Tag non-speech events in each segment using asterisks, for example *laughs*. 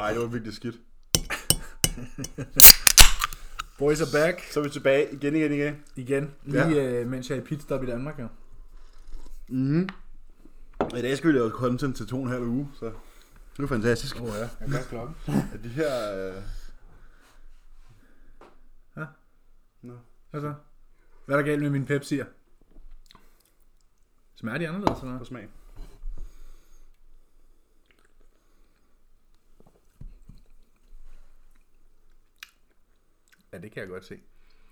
Ej, det var virkelig skidt. *laughs* Boys are back Så er vi tilbage igen, igen, igen. igen. Lige ja. øh, mens jeg er i pitstop i Danmark, jo. Mm. I dag skal vi lave content til to og en halv uge, så det er fantastisk. Åh oh, ja, jeg gør klokken. At de her... Øh... Ja. Nå. Hvad så? Hvad er der galt med mine Pepsi'er? Smager de anderledes, eller På hvad? smag. Ja, det kan jeg godt se.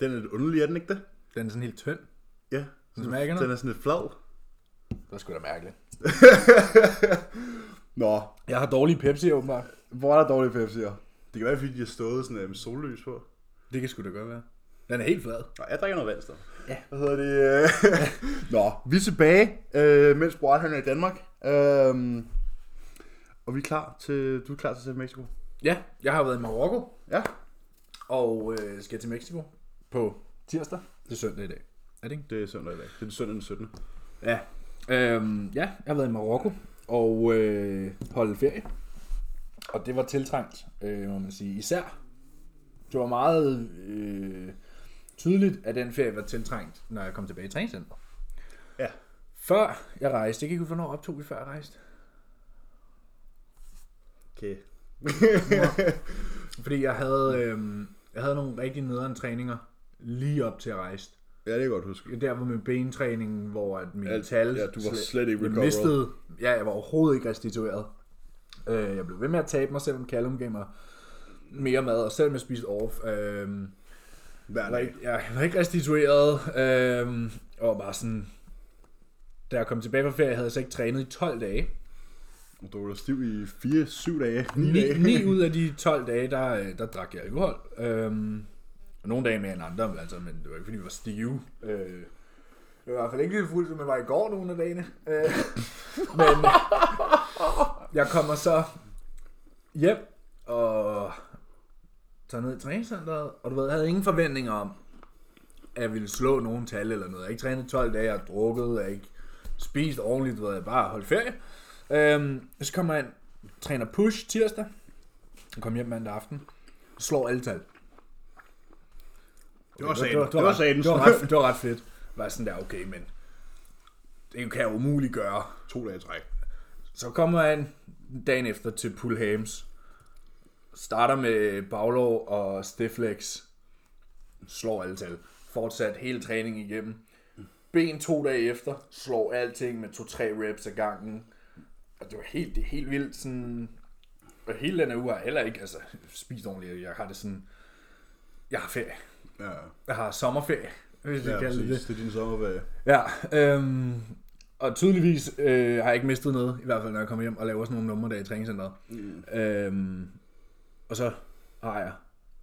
Den er lidt underlig, er den ikke det? Den er sådan helt tynd. Ja. Den smager ikke Den noget? er sådan lidt flad. Det er sgu da mærkeligt. *laughs* Nå, Jeg har dårlige Pepsi, åbenbart. hvor er der dårlige Pepsi'er? Det kan være, fordi de har stået sådan øh, med sollys på. Det kan sgu da godt være. Den er helt flad. Nå, jeg drikker noget vand. Ja. Hvad hedder det? øh? *laughs* Nå, vi er tilbage, øh, mens Borat han er i Danmark. Øh, og vi er klar til, du er klar til at tage til Mexico? Ja, jeg har været i Marokko, Ja. Og øh, skal til Mexico på tirsdag. Det er søndag i dag. Er det ikke? Det er søndag i dag. Det er søndag den 17. Ja. Øhm, ja, jeg har været i Marokko og øh, holdt ferie. Og det var tiltrængt, øh, må man sige. Især, det var meget øh, tydeligt, at den ferie var tiltrængt, når jeg kom tilbage i træningscenter. Ja. Før jeg rejste, jeg kan ikke huske, hvornår optog vi før jeg rejste. Okay. *laughs* Fordi jeg havde, øh, jeg havde nogle rigtig nederen træninger lige op til at rejse. Ja, det kan jeg godt huske. Der var med bentræningen, hvor at min Alt- tal... ja, du var slet- ikke recovered. mistede, Ja, jeg var overhovedet ikke restitueret. Øh, jeg blev ved med at tabe mig, selvom Callum gav mig mere mad, og selvom jeg spiste off. Øh, Hver dag. ikke, jeg var ikke restitueret, øh, og bare sådan... Da jeg kom tilbage fra ferie, havde jeg så ikke trænet i 12 dage. Du var stiv i 4-7 dage. 9 Ni, dage. ni *laughs* ud af de 12 dage, der, øh, der drak jeg alkohol. Øhm, og nogle dage mere end andre, altså, men det var ikke fordi, vi var stive. Øh, det var i hvert fald ikke lige så fuldt, som jeg var i går nogle af dagene. Øh, *laughs* men øh, jeg kommer så hjem og tager ned i træningscenteret, og du ved, jeg havde ingen forventninger om, at jeg ville slå nogen tal eller noget. Jeg har ikke trænet 12 dage, jeg har drukket, jeg har ikke spist ordentligt, du ved, jeg bare holdt ferie. Øhm, så kommer ind, træner push tirsdag, jeg kom hjem mandag aften, slår alle tal. Det var det, var, Det var sagen. det, var ret, det var ret fedt. Var sådan der, okay, men det kan jeg umuligt gøre. To dage træk. Så kommer ind dagen efter til Pulhams. Starter med baglov og stifflex. Slår alle tal. Fortsat hele træningen igennem. Ben to dage efter. Slår alting med 2-3 reps ad gangen. Og det var helt, det helt vildt. Sådan, og hele den her uge har jeg heller ikke altså, spist ordentligt. Jeg har det sådan... Jeg har ferie. Ja, Jeg har sommerferie, hvis vi ja kalder det det. Det er din sommerferie. Ja, øhm, og tydeligvis øh, har jeg ikke mistet noget, i hvert fald når jeg kommer hjem og laver sådan nogle numre der i træningscenteret. Mm. Øhm, og så har jeg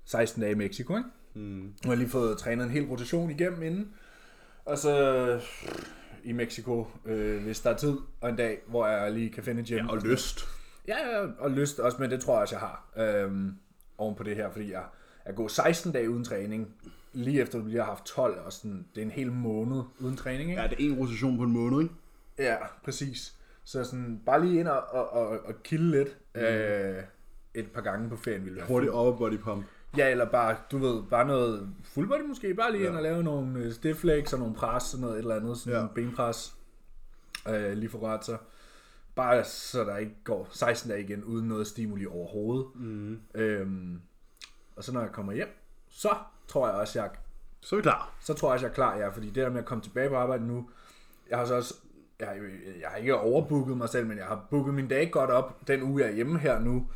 16 dage i Mexico, ikke? Mm. Nu har jeg lige fået trænet en hel rotation igennem inden. Og så i Mexico, øh, hvis der er tid, og en dag, hvor jeg lige kan finde et gym. Ja, og lyst. Ja, ja, og lyst også, men det tror jeg også, jeg har. Øhm, oven på det her, fordi jeg, jeg går 16 dage uden træning, lige efter du lige har haft 12, og sådan, det er en hel måned uden træning, ikke? Ja, det er en rotation på en måned, ikke? Ja, præcis. Så sådan, bare lige ind og, og, og, og kilde lidt mm. øh, et par gange på ferien ville være Hurtigt upper body pump. Ja, eller bare, du ved, bare noget full body måske, bare lige Ja. ind og lave nogle øh, stiff legs og nogle pres, sådan noget et eller andet, sådan Ja. benpres, øh, lige for så. Bare så der ikke går 16 dage igen, uden noget stimuli overhovedet. Mm. Øhm, og så når jeg kommer hjem, så tror jeg også, jeg Så er vi klar. så tror jeg også, jeg er klar, ja, fordi det der med at komme tilbage på arbejde nu, jeg har så også, jeg har, jeg har ikke overbooket mig selv, men jeg har booket min dag godt op, den uge jeg er hjemme her nu,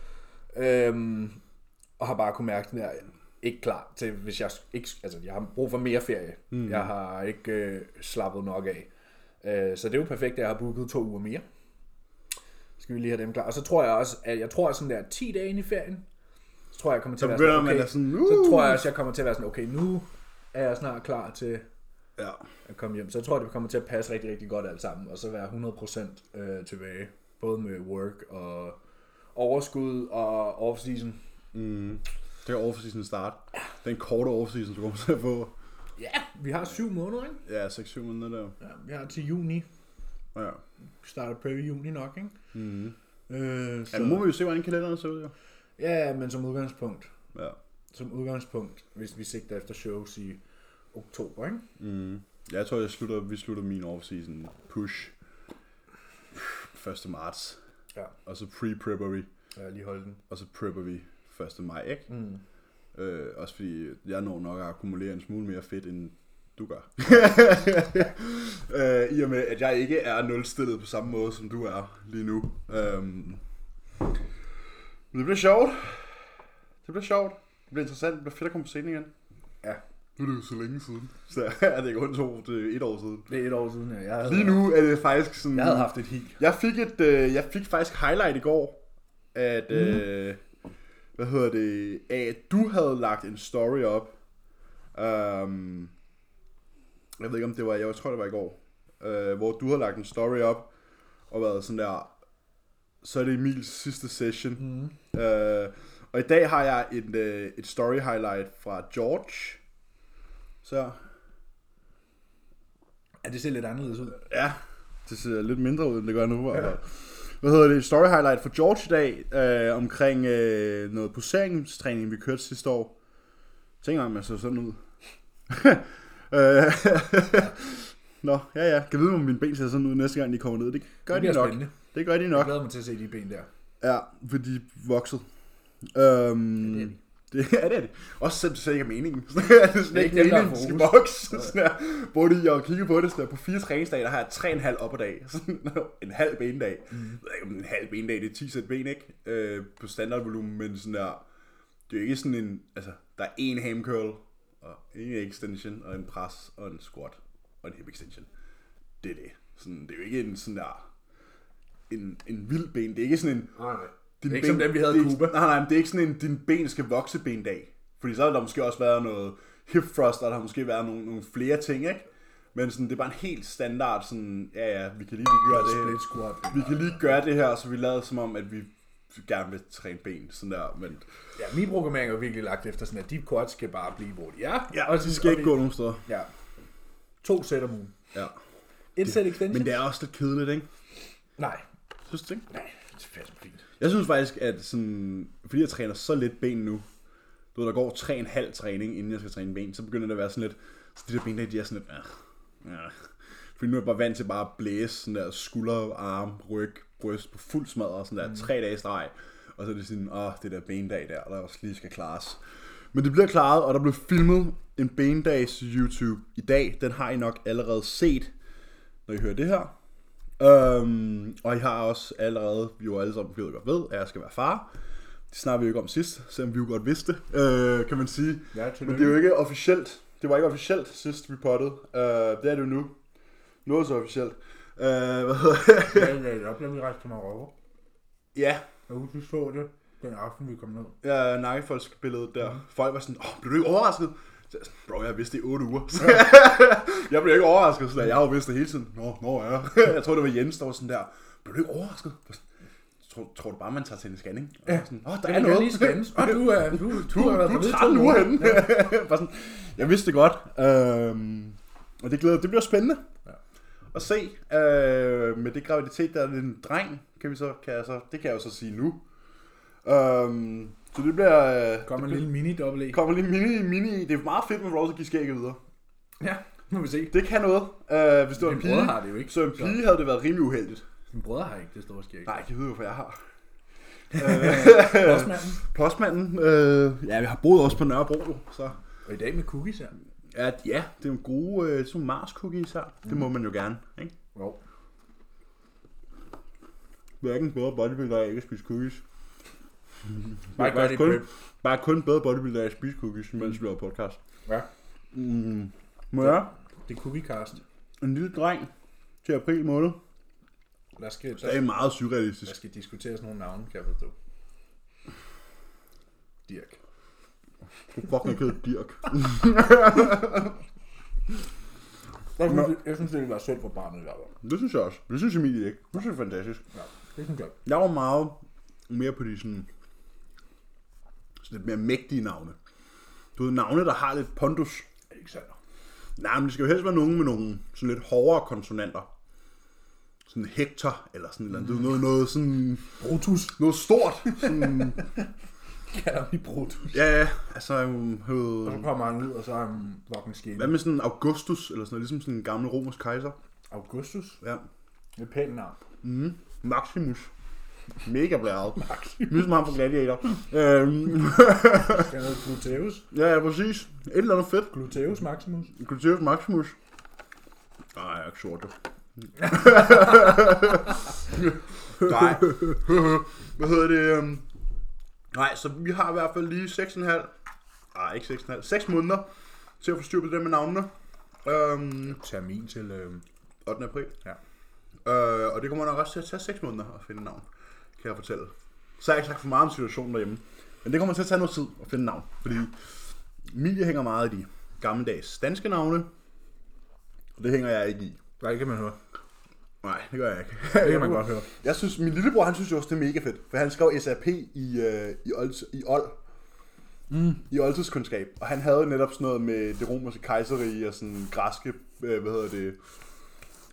øhm, og har bare kunne mærke, at jeg er ikke klar til, hvis jeg ikke, altså jeg har brug for mere ferie. Mm. Jeg har ikke øh, slappet nok af. Øh, så det er jo perfekt, at jeg har booket to uger mere. Skal vi lige have dem klar. Og så tror jeg også, at jeg tror sådan der 10 dage inde i ferien, så tror jeg, jeg kommer til Så at være sådan, okay, at sådan, så uh. tror jeg også, jeg kommer til at være sådan, okay, nu er jeg snart klar til Ja. at komme hjem. Så jeg tror, det kommer til at passe rigtig, rigtig godt alt sammen, og så være 100% øh, tilbage. Både med work og overskud og off-season. Mm. Det er off-season start. Den korte off-season, du kommer til at få. Ja, vi har syv måneder, ikke? Ja, 6-7 måneder der. Ja, vi har til juni. Ja. Starter prep i juni nok, ikke? Mm. Øh, så, Ja, nu må vi jo se, hvordan kalenderen ser ud, jo. Ja, men som udgangspunkt, Ja. som udgangspunkt, hvis vi sigter efter shows i oktober, ikke? Mm. Ja, jeg tror, jeg slutter, vi slutter min off-season push 1. marts. Ja. Og så pre-prepper vi, Jeg lige holde den. og så prepper vi 1. maj, ikke? Mm. Øh, også fordi jeg når nok at akkumulere en smule mere fedt, end du gør. *laughs* øh, I og med, at jeg ikke er nulstillet på samme måde, som du er lige nu. Øhm, men det bliver sjovt. Det bliver sjovt. Det bliver interessant. Det bliver fedt at komme på scenen igen. Ja. Nu er det jo så længe siden. Så *laughs* er det ikke kun to, det er et år siden. Det er et år siden, ja. Jeg havde, Lige nu er det faktisk sådan... Jeg havde haft et hik. Jeg fik, et, øh, jeg fik faktisk highlight i går, at, mm. øh, hvad hedder det, af at du havde lagt en story op. Um, jeg ved ikke om det var, jeg tror det var i går, øh, hvor du havde lagt en story op, og været sådan der, så er det Emils sidste session. Mm. Øh, og i dag har jeg et, øh, et story highlight fra George. Så Ja, det ser lidt anderledes ud. Ja, det ser lidt mindre ud, end det gør nu. Ja. Hvad hedder det? Story highlight for George i dag, øh, omkring øh, noget poseringstræning, vi kørte sidste år. Tænk om, man så sådan ud. *laughs* Øh, *laughs* Nå, ja ja. Kan vide, om mine ben ser sådan ud næste gang, de kommer ned. Det gør Det de nok. spændende. Det gør de Jeg nok. glæder mig til at se de ben der. Ja, for de er vokset. Øhm, Ja, det er de. Det, ja, det er det. Også selvom det slet ikke er meningen. *laughs* det er sådan ikke dem, der meningen, de skal vokse. *laughs* Sådan her. Hvor de, jeg kigger på det, sådan der, på fire træningsdage, der har jeg tre en halv op ad dag. *laughs* Sådan en halv bendag. Mm. En halv bendag, det er 10 sæt ben, ikke? Øh, på standardvolumen, men sådan der, det er ikke sådan en, altså, der er en ham curl, og en extension, og en pres, og en squat, og en hip extension. Det er det. Sådan, det er jo ikke en sådan der, en, en vild ben. Det er ikke sådan en, Nej, nej. Din Det er ikke som dem, vi havde i Cuba. Nej, nej, men det er ikke sådan en, din ben skal vokse ben dag. Fordi så har der måske også været noget hip thrust, og der har måske været nogle, nogle flere ting, ikke? Men sådan, det er bare en helt standard sådan, ja ja, vi kan lige gøre det her. squat. Vi kan lige gøre det her, så vi lader som om, at vi gerne vil træne ben, sådan der, men Ja, min programmering er virkelig lagt efter sådan, at deep quads skal bare blive, hvor de er. ja, og de skal ikke gå nogen steder. Ja. To sæt om ugen. Ja. Et sæt extension? Men det er også lidt kedeligt, ikke? Nej. Synes du ikke? Nej, det er fast fint. Jeg synes faktisk, at sådan, fordi jeg træner så lidt ben nu, du ved, der går tre en halv træning, inden jeg skal træne ben, så begynder det at være sådan lidt, så de der ben der, de er sådan lidt, øh, ja. Fordi nu er jeg bare vant til bare at blæse sådan der skulder, arm, ryg, bryst på fuld smadret, sådan der mm. tre dage streg. Og så er det sådan, åh, det der bendag der, der også lige skal klares. Men det bliver klaret, og der blev filmet en bendags YouTube i dag. Den har I nok allerede set, når I hører det her. Øhm, og I har også allerede, jo alle sammen ved godt ved, at jeg skal være far. Det snakker vi jo ikke om sidst, selvom vi jo godt vidste, øh, kan man sige. Ja, Men det er jo ikke officielt. Det var ikke officielt sidst vi pottede. Øh, det er det jo nu. Nu er det så officielt. Øh, hvad hedder det? Jeg lagde det op, da vi rejste til Marokko. Ja, Jeg husker, vi så det den aften, vi kom ned. ja nakkefolksbilledet der. Folk var sådan, åh, blev du ikke overrasket? Så Bro, jeg har vidst det i 8 uger. *laughs* jeg blev ikke overrasket, så jeg har jo vidst det hele tiden. Nå, nå ja. *laughs* jeg tror, det var Jens, der var sådan der, blev du ikke overrasket? Tror, tror du bare, man tager til en scanning? Og var sådan, åh, der Jeg er noget. lige scannes. Og du er, du, *laughs* du, du, har været du er i to 13 uger henne. Bare sådan, jeg vidste det godt. Øhm, og det glæder, det bliver spændende Ja. at se. Øh, med det graviditet, der er en dreng, kan vi så, kan jeg så, det kan jeg jo så sige nu. Øhm, så det bliver... Øh, Kom en lille mini dobbelt E. kommer lige mini, mini, det er meget fedt, lov til at give skægget videre. Ja, nu må vi se. Det kan noget. Øh, hvis det var en pige, har det jo ikke. så en pige havde det været rimelig uheldigt. Min brødre har ikke det store skæg. Nej, jeg ved jo, hvad jeg har. *laughs* Postmanden. Postmanden, øh, ja, vi har boet også på Nørrebro, så... Og i dag med cookies her. Ja, ja det er jo gode øh, sådan Mars cookies her. Mm. Det må man jo gerne, ikke? Jo. Hverken bedre bodybuilder af ikke at spise cookies. Bare gør det kun, prep. bare kun bedre bodybuilder af spise cookies, mens vi laver podcast. Ja. Mm. Må jeg? Det er cookiecast. En lille dreng til april måned. Der skal, Det er der, meget der surrealistisk. skal diskuteres nogle navne, kan jeg forstå. Dirk. Du fucking kød Dirk. *laughs* Jeg synes, jeg synes det ville være synd for barnet i hvert fald. Det synes jeg også. Det synes Emilie ikke. Det synes jeg er fantastisk. Ja, det synes jeg. Jeg var meget mere på de sådan, sådan lidt mere mægtige navne. Du ved, navne, der har lidt pondus. Alexander. Nej, men det skal jo helst være nogen med nogle sådan lidt hårdere konsonanter. Sådan Hector, eller sådan et eller andet. Noget, noget sådan... Brutus. Noget stort. Sådan, *laughs* kalder vi Brutus. Ja, ja, altså, øh, Og så kommer han ud, og så er han fucking skinny. hvad med sådan Augustus, eller sådan noget, ligesom sådan en gammel romersk kejser? Augustus? Ja. Det er pænt navn. Mm. Maximus. Mega blæret. *laughs* Ligesom ham fra Gladiator. *laughs* øhm, hedde Gluteus? ja, ja, præcis. Et eller andet fedt. Gluteus Maximus? Gluteus Maximus. Nej, jeg er ikke sort. *laughs* Nej. Hvad hedder det? øhm? Nej, så vi har i hvert fald lige 6,5. Nej, ikke 6,5. 6 måneder til at få styr på det der med navnene. Øhm, Termin til... Øh... 8. april. Ja. Øh, og det kommer nok også til at tage 6 måneder at finde navn, kan jeg fortælle. Så har jeg ikke sagt for meget om situationen derhjemme. Men det kommer til at tage noget tid at finde navn, fordi Emilie hænger meget i de gammeldags danske navne, og det hænger jeg ikke i. Nej, det kan man høre. Nej, det gør jeg ikke. Det kan man godt høre. Jeg synes, min lillebror, han synes jo også, det er mega fedt, for han skrev SAP i, øh, i, Old, i Old. Mm. I oldtidskundskab. Og han havde netop sådan noget med det romerske kejserige og sådan græske, øh, hvad hedder det,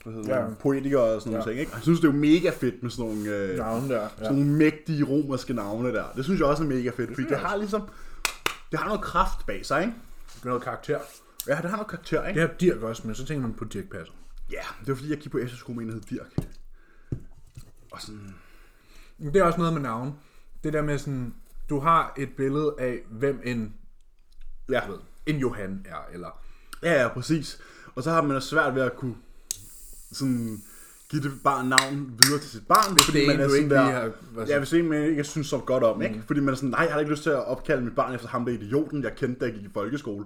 hvad hedder Ja. poetikere og sådan Ja. nogle ting. Ikke? Han synes, det er jo mega fedt med sådan nogle, øh, Navn der. Ja. sådan nogle mægtige romerske navne der. Det synes jeg også er mega fedt, fordi synes det jeg har ligesom, det har noget kraft bag sig, ikke? Det noget karakter. Ja, det har noget karakter, ikke? Det har Dirk også, men så tænker man på Dirk Passer. Ja, det var fordi, jeg gik på efterskole med en, der hed Dirk. Og sådan, Det er også noget med navn. Det der med sådan, du har et billede af, hvem en, ja. jeg ved, en Johan er, eller... Ja, ja, præcis. Og så har man det svært ved at kunne sådan, give det bare navn videre til sit barn, fordi det er man er sådan der, har- ja, hvis en man ikke synes så godt om, ikke? Fordi man er sådan, nej, jeg har ikke lyst til at opkalde mit barn efter ham der idioten, jeg kendte, da jeg gik i folkeskole.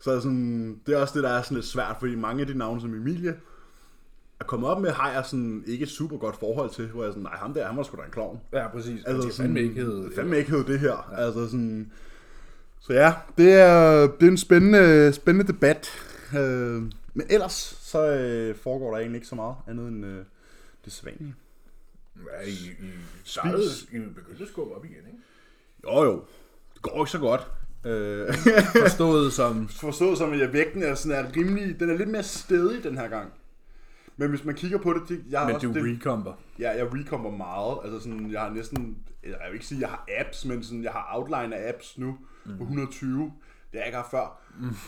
Så sådan, det er også det, der er sådan lidt svært, fordi mange af de navne, som Emilie er kommet op med, har jeg sådan ikke et super godt forhold til, hvor jeg sådan, nej, ham der, han var sgu da en klovn. Ja, præcis. Altså, det fandme ikke hedde... fandme ikke hed det her. Ja. Altså sådan, så ja, det er, det er en spændende, spændende debat. Øh, men ellers så øh, foregår der egentlig ikke så meget andet end øh, det sædvanlige. Ja, I, I startede, I begyndte at skubbe op igen, ikke? Jo jo, det går ikke så godt. Øh, *laughs* Forstået som... forstået som, at vægten er, sådan, er rimelig, den er lidt mere stedig den her gang. Men hvis man kigger på det, det jeg har Men også du det, recomber. Ja, jeg recomber meget. Altså sådan, jeg har næsten, jeg vil ikke sige, at jeg har apps, men sådan, jeg har outline af apps nu Mm. på 120. Det har jeg ikke haft før.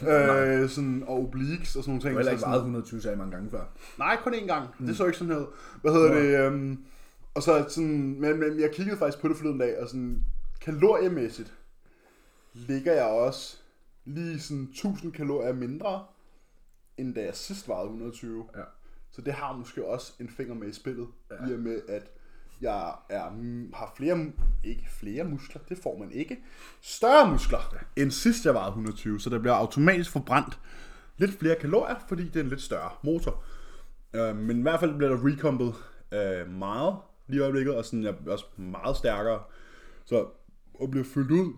*laughs* øh, sådan, og obliques og sådan nogle ting. Du har heller ikke Så sådan, 120 sag mange gange før. nej, kun én gang. Det så ikke sådan her. Hvad hedder det? Um, og så sådan, men, men jeg kiggede faktisk på det forleden dag, og sådan, kaloriemæssigt ligger jeg også lige sådan 1000 kalorier mindre, end da jeg sidst vejede 120. Ja. Så det har måske også en finger med i spillet, ja. i og med at jeg er, har flere, ikke flere muskler, det får man ikke, større muskler, end sidst jeg vejede 120, så der bliver automatisk forbrændt lidt flere kalorier, fordi det er en lidt større motor. Øh, men i hvert fald bliver der recompet øh, meget lige i øjeblikket, og sådan, jeg er også meget stærkere. Så at blive fyldt ud,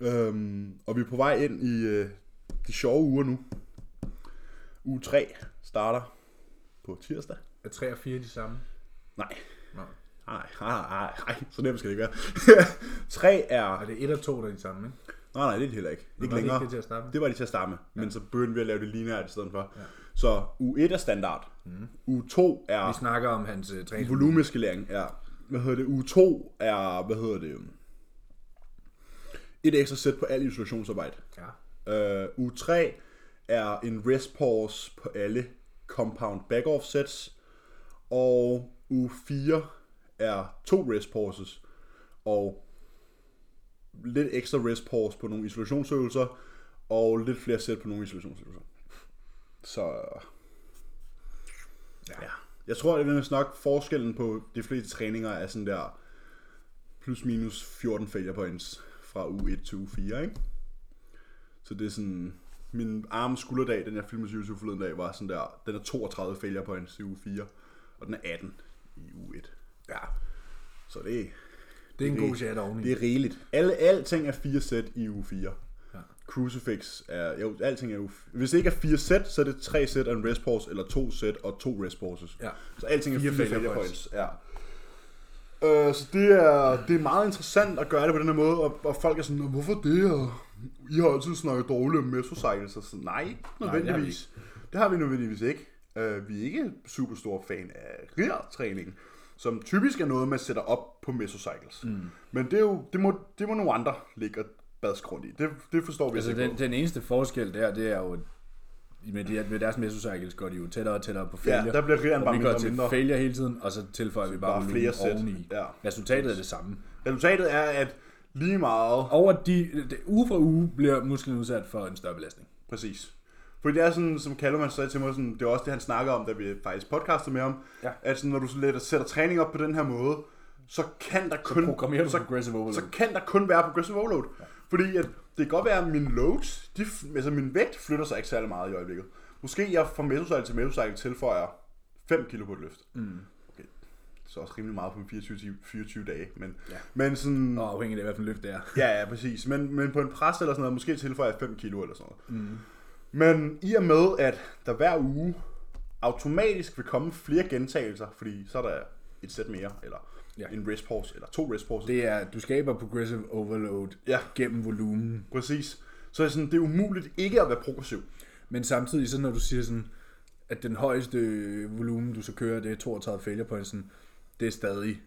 øh, og vi er på vej ind i øh, de sjove uger nu. Uge 3 starter på tirsdag. Er 3 og 4 de samme? Nej. Nej, nej, nej, nej, så nemt skal det ikke være. *laughs* 3 er... Er det 1 og 2, der er de samme, ikke? Nej, nej, det er det heller ikke. Ikke var længere. det til at starte med? Det var det til at starte med, men så begyndte vi at lave det lineært i stedet for. Ja. Så uge 1 er standard. Mm. Uge 2 er... Vi snakker om hans uh, træning. Volumeskalering, ja. Hvad hedder det? Uge 2 er, hvad hedder det? Et ekstra sæt på al isolationsarbejde. Ja. Uh, uge 3 er en rest pause på alle compound back-off sets. Og uge 4 er to rest pauses. Og lidt ekstra rest pause på nogle isolationsøvelser. Og lidt flere sæt på nogle isolationsøvelser. Så Ja. Jeg tror, det er nok forskellen på de fleste træninger er sådan der plus minus 14 failure points fra uge 1 til uge 4, ikke? Så det er sådan, min arm skulderdag, den jeg filmede YouTube forleden dag, var sådan der, den er 32 failure points i uge 4, og den er 18 i uge 1. ja. Så det er, Det er en det- god chat oveni. det er rigeligt. Alle, alting er 4 sæt i uge 4. Ja. Crucifix er, jo, alting er jo, hvis det ikke er 4 sæt, så er det 3 sæt og en rest pause, eller 2 sæt og 2 rest pauses. Ja. Så alting er Fire 4 failure points. Ja. Øh, så det er, det er meget interessant at gøre det på den her måde, og, og folk er sådan, "Nå, hvorfor det? Og I har altid snakket dårligt om mesocycles, og sådan, nej, nødvendigvis. det, har vi nødvendigvis ikke. Uh, vi er ikke super store fan af real træning. Som typisk er noget, man sætter op på mesocycles. Mm. Men det, er jo, det, må, det må nogle andre ligge og badske i. Det, det forstår vi Altså, ikke den, på. den eneste forskel der, det er jo, med, de, med deres mesocycles går de jo tættere og tættere på failure. Ja, der bliver rigeren og bare mindre og mindre. failure hele tiden, og så tilføjer vi bare, bare flere sæt. oveni. Ja. Resultatet er det samme. Resultatet er, at lige meget... Over de, de, uge for uge bliver musklen udsat for en større belastning. Præcis. Fordi det er sådan, som Kallemann sagde til mig, sådan, det er også det, han snakker om, da vi faktisk podcastede med ham, Ja. at sådan, når du sådan lidt sætter træning op på den her måde, så kan der kun, du så, progressive overload. så kan der kun være progressive overload. Ja. Fordi at det kan godt være, at mine loads, de, altså min vægt flytter sig ikke særlig meget i øjeblikket. Måske jeg fra mesocycle til mesocycle tilføjer 5 kilo på et løft. Mm. Okay. Så også rimelig meget på en 24, ti- 24 dage. Men, Ja. men sådan, Og afhængig af, hvad for en løft det er. Ja, ja, præcis. Men, men på en pres eller sådan noget, måske tilføjer jeg 5 kilo eller sådan noget. Mm. Men i og med, at der hver uge automatisk vil komme flere gentagelser, fordi så er der et sæt mere, eller Ja. en rest pause, eller to rest pauses. Det er, du skaber progressive overload Ja. gennem volumen. Præcis. Så er det sådan, det er umuligt ikke at være progressiv. Men samtidig, så når du siger sådan, at den højeste volumen, du så kører, det er 32 failure points, sådan, det er stadig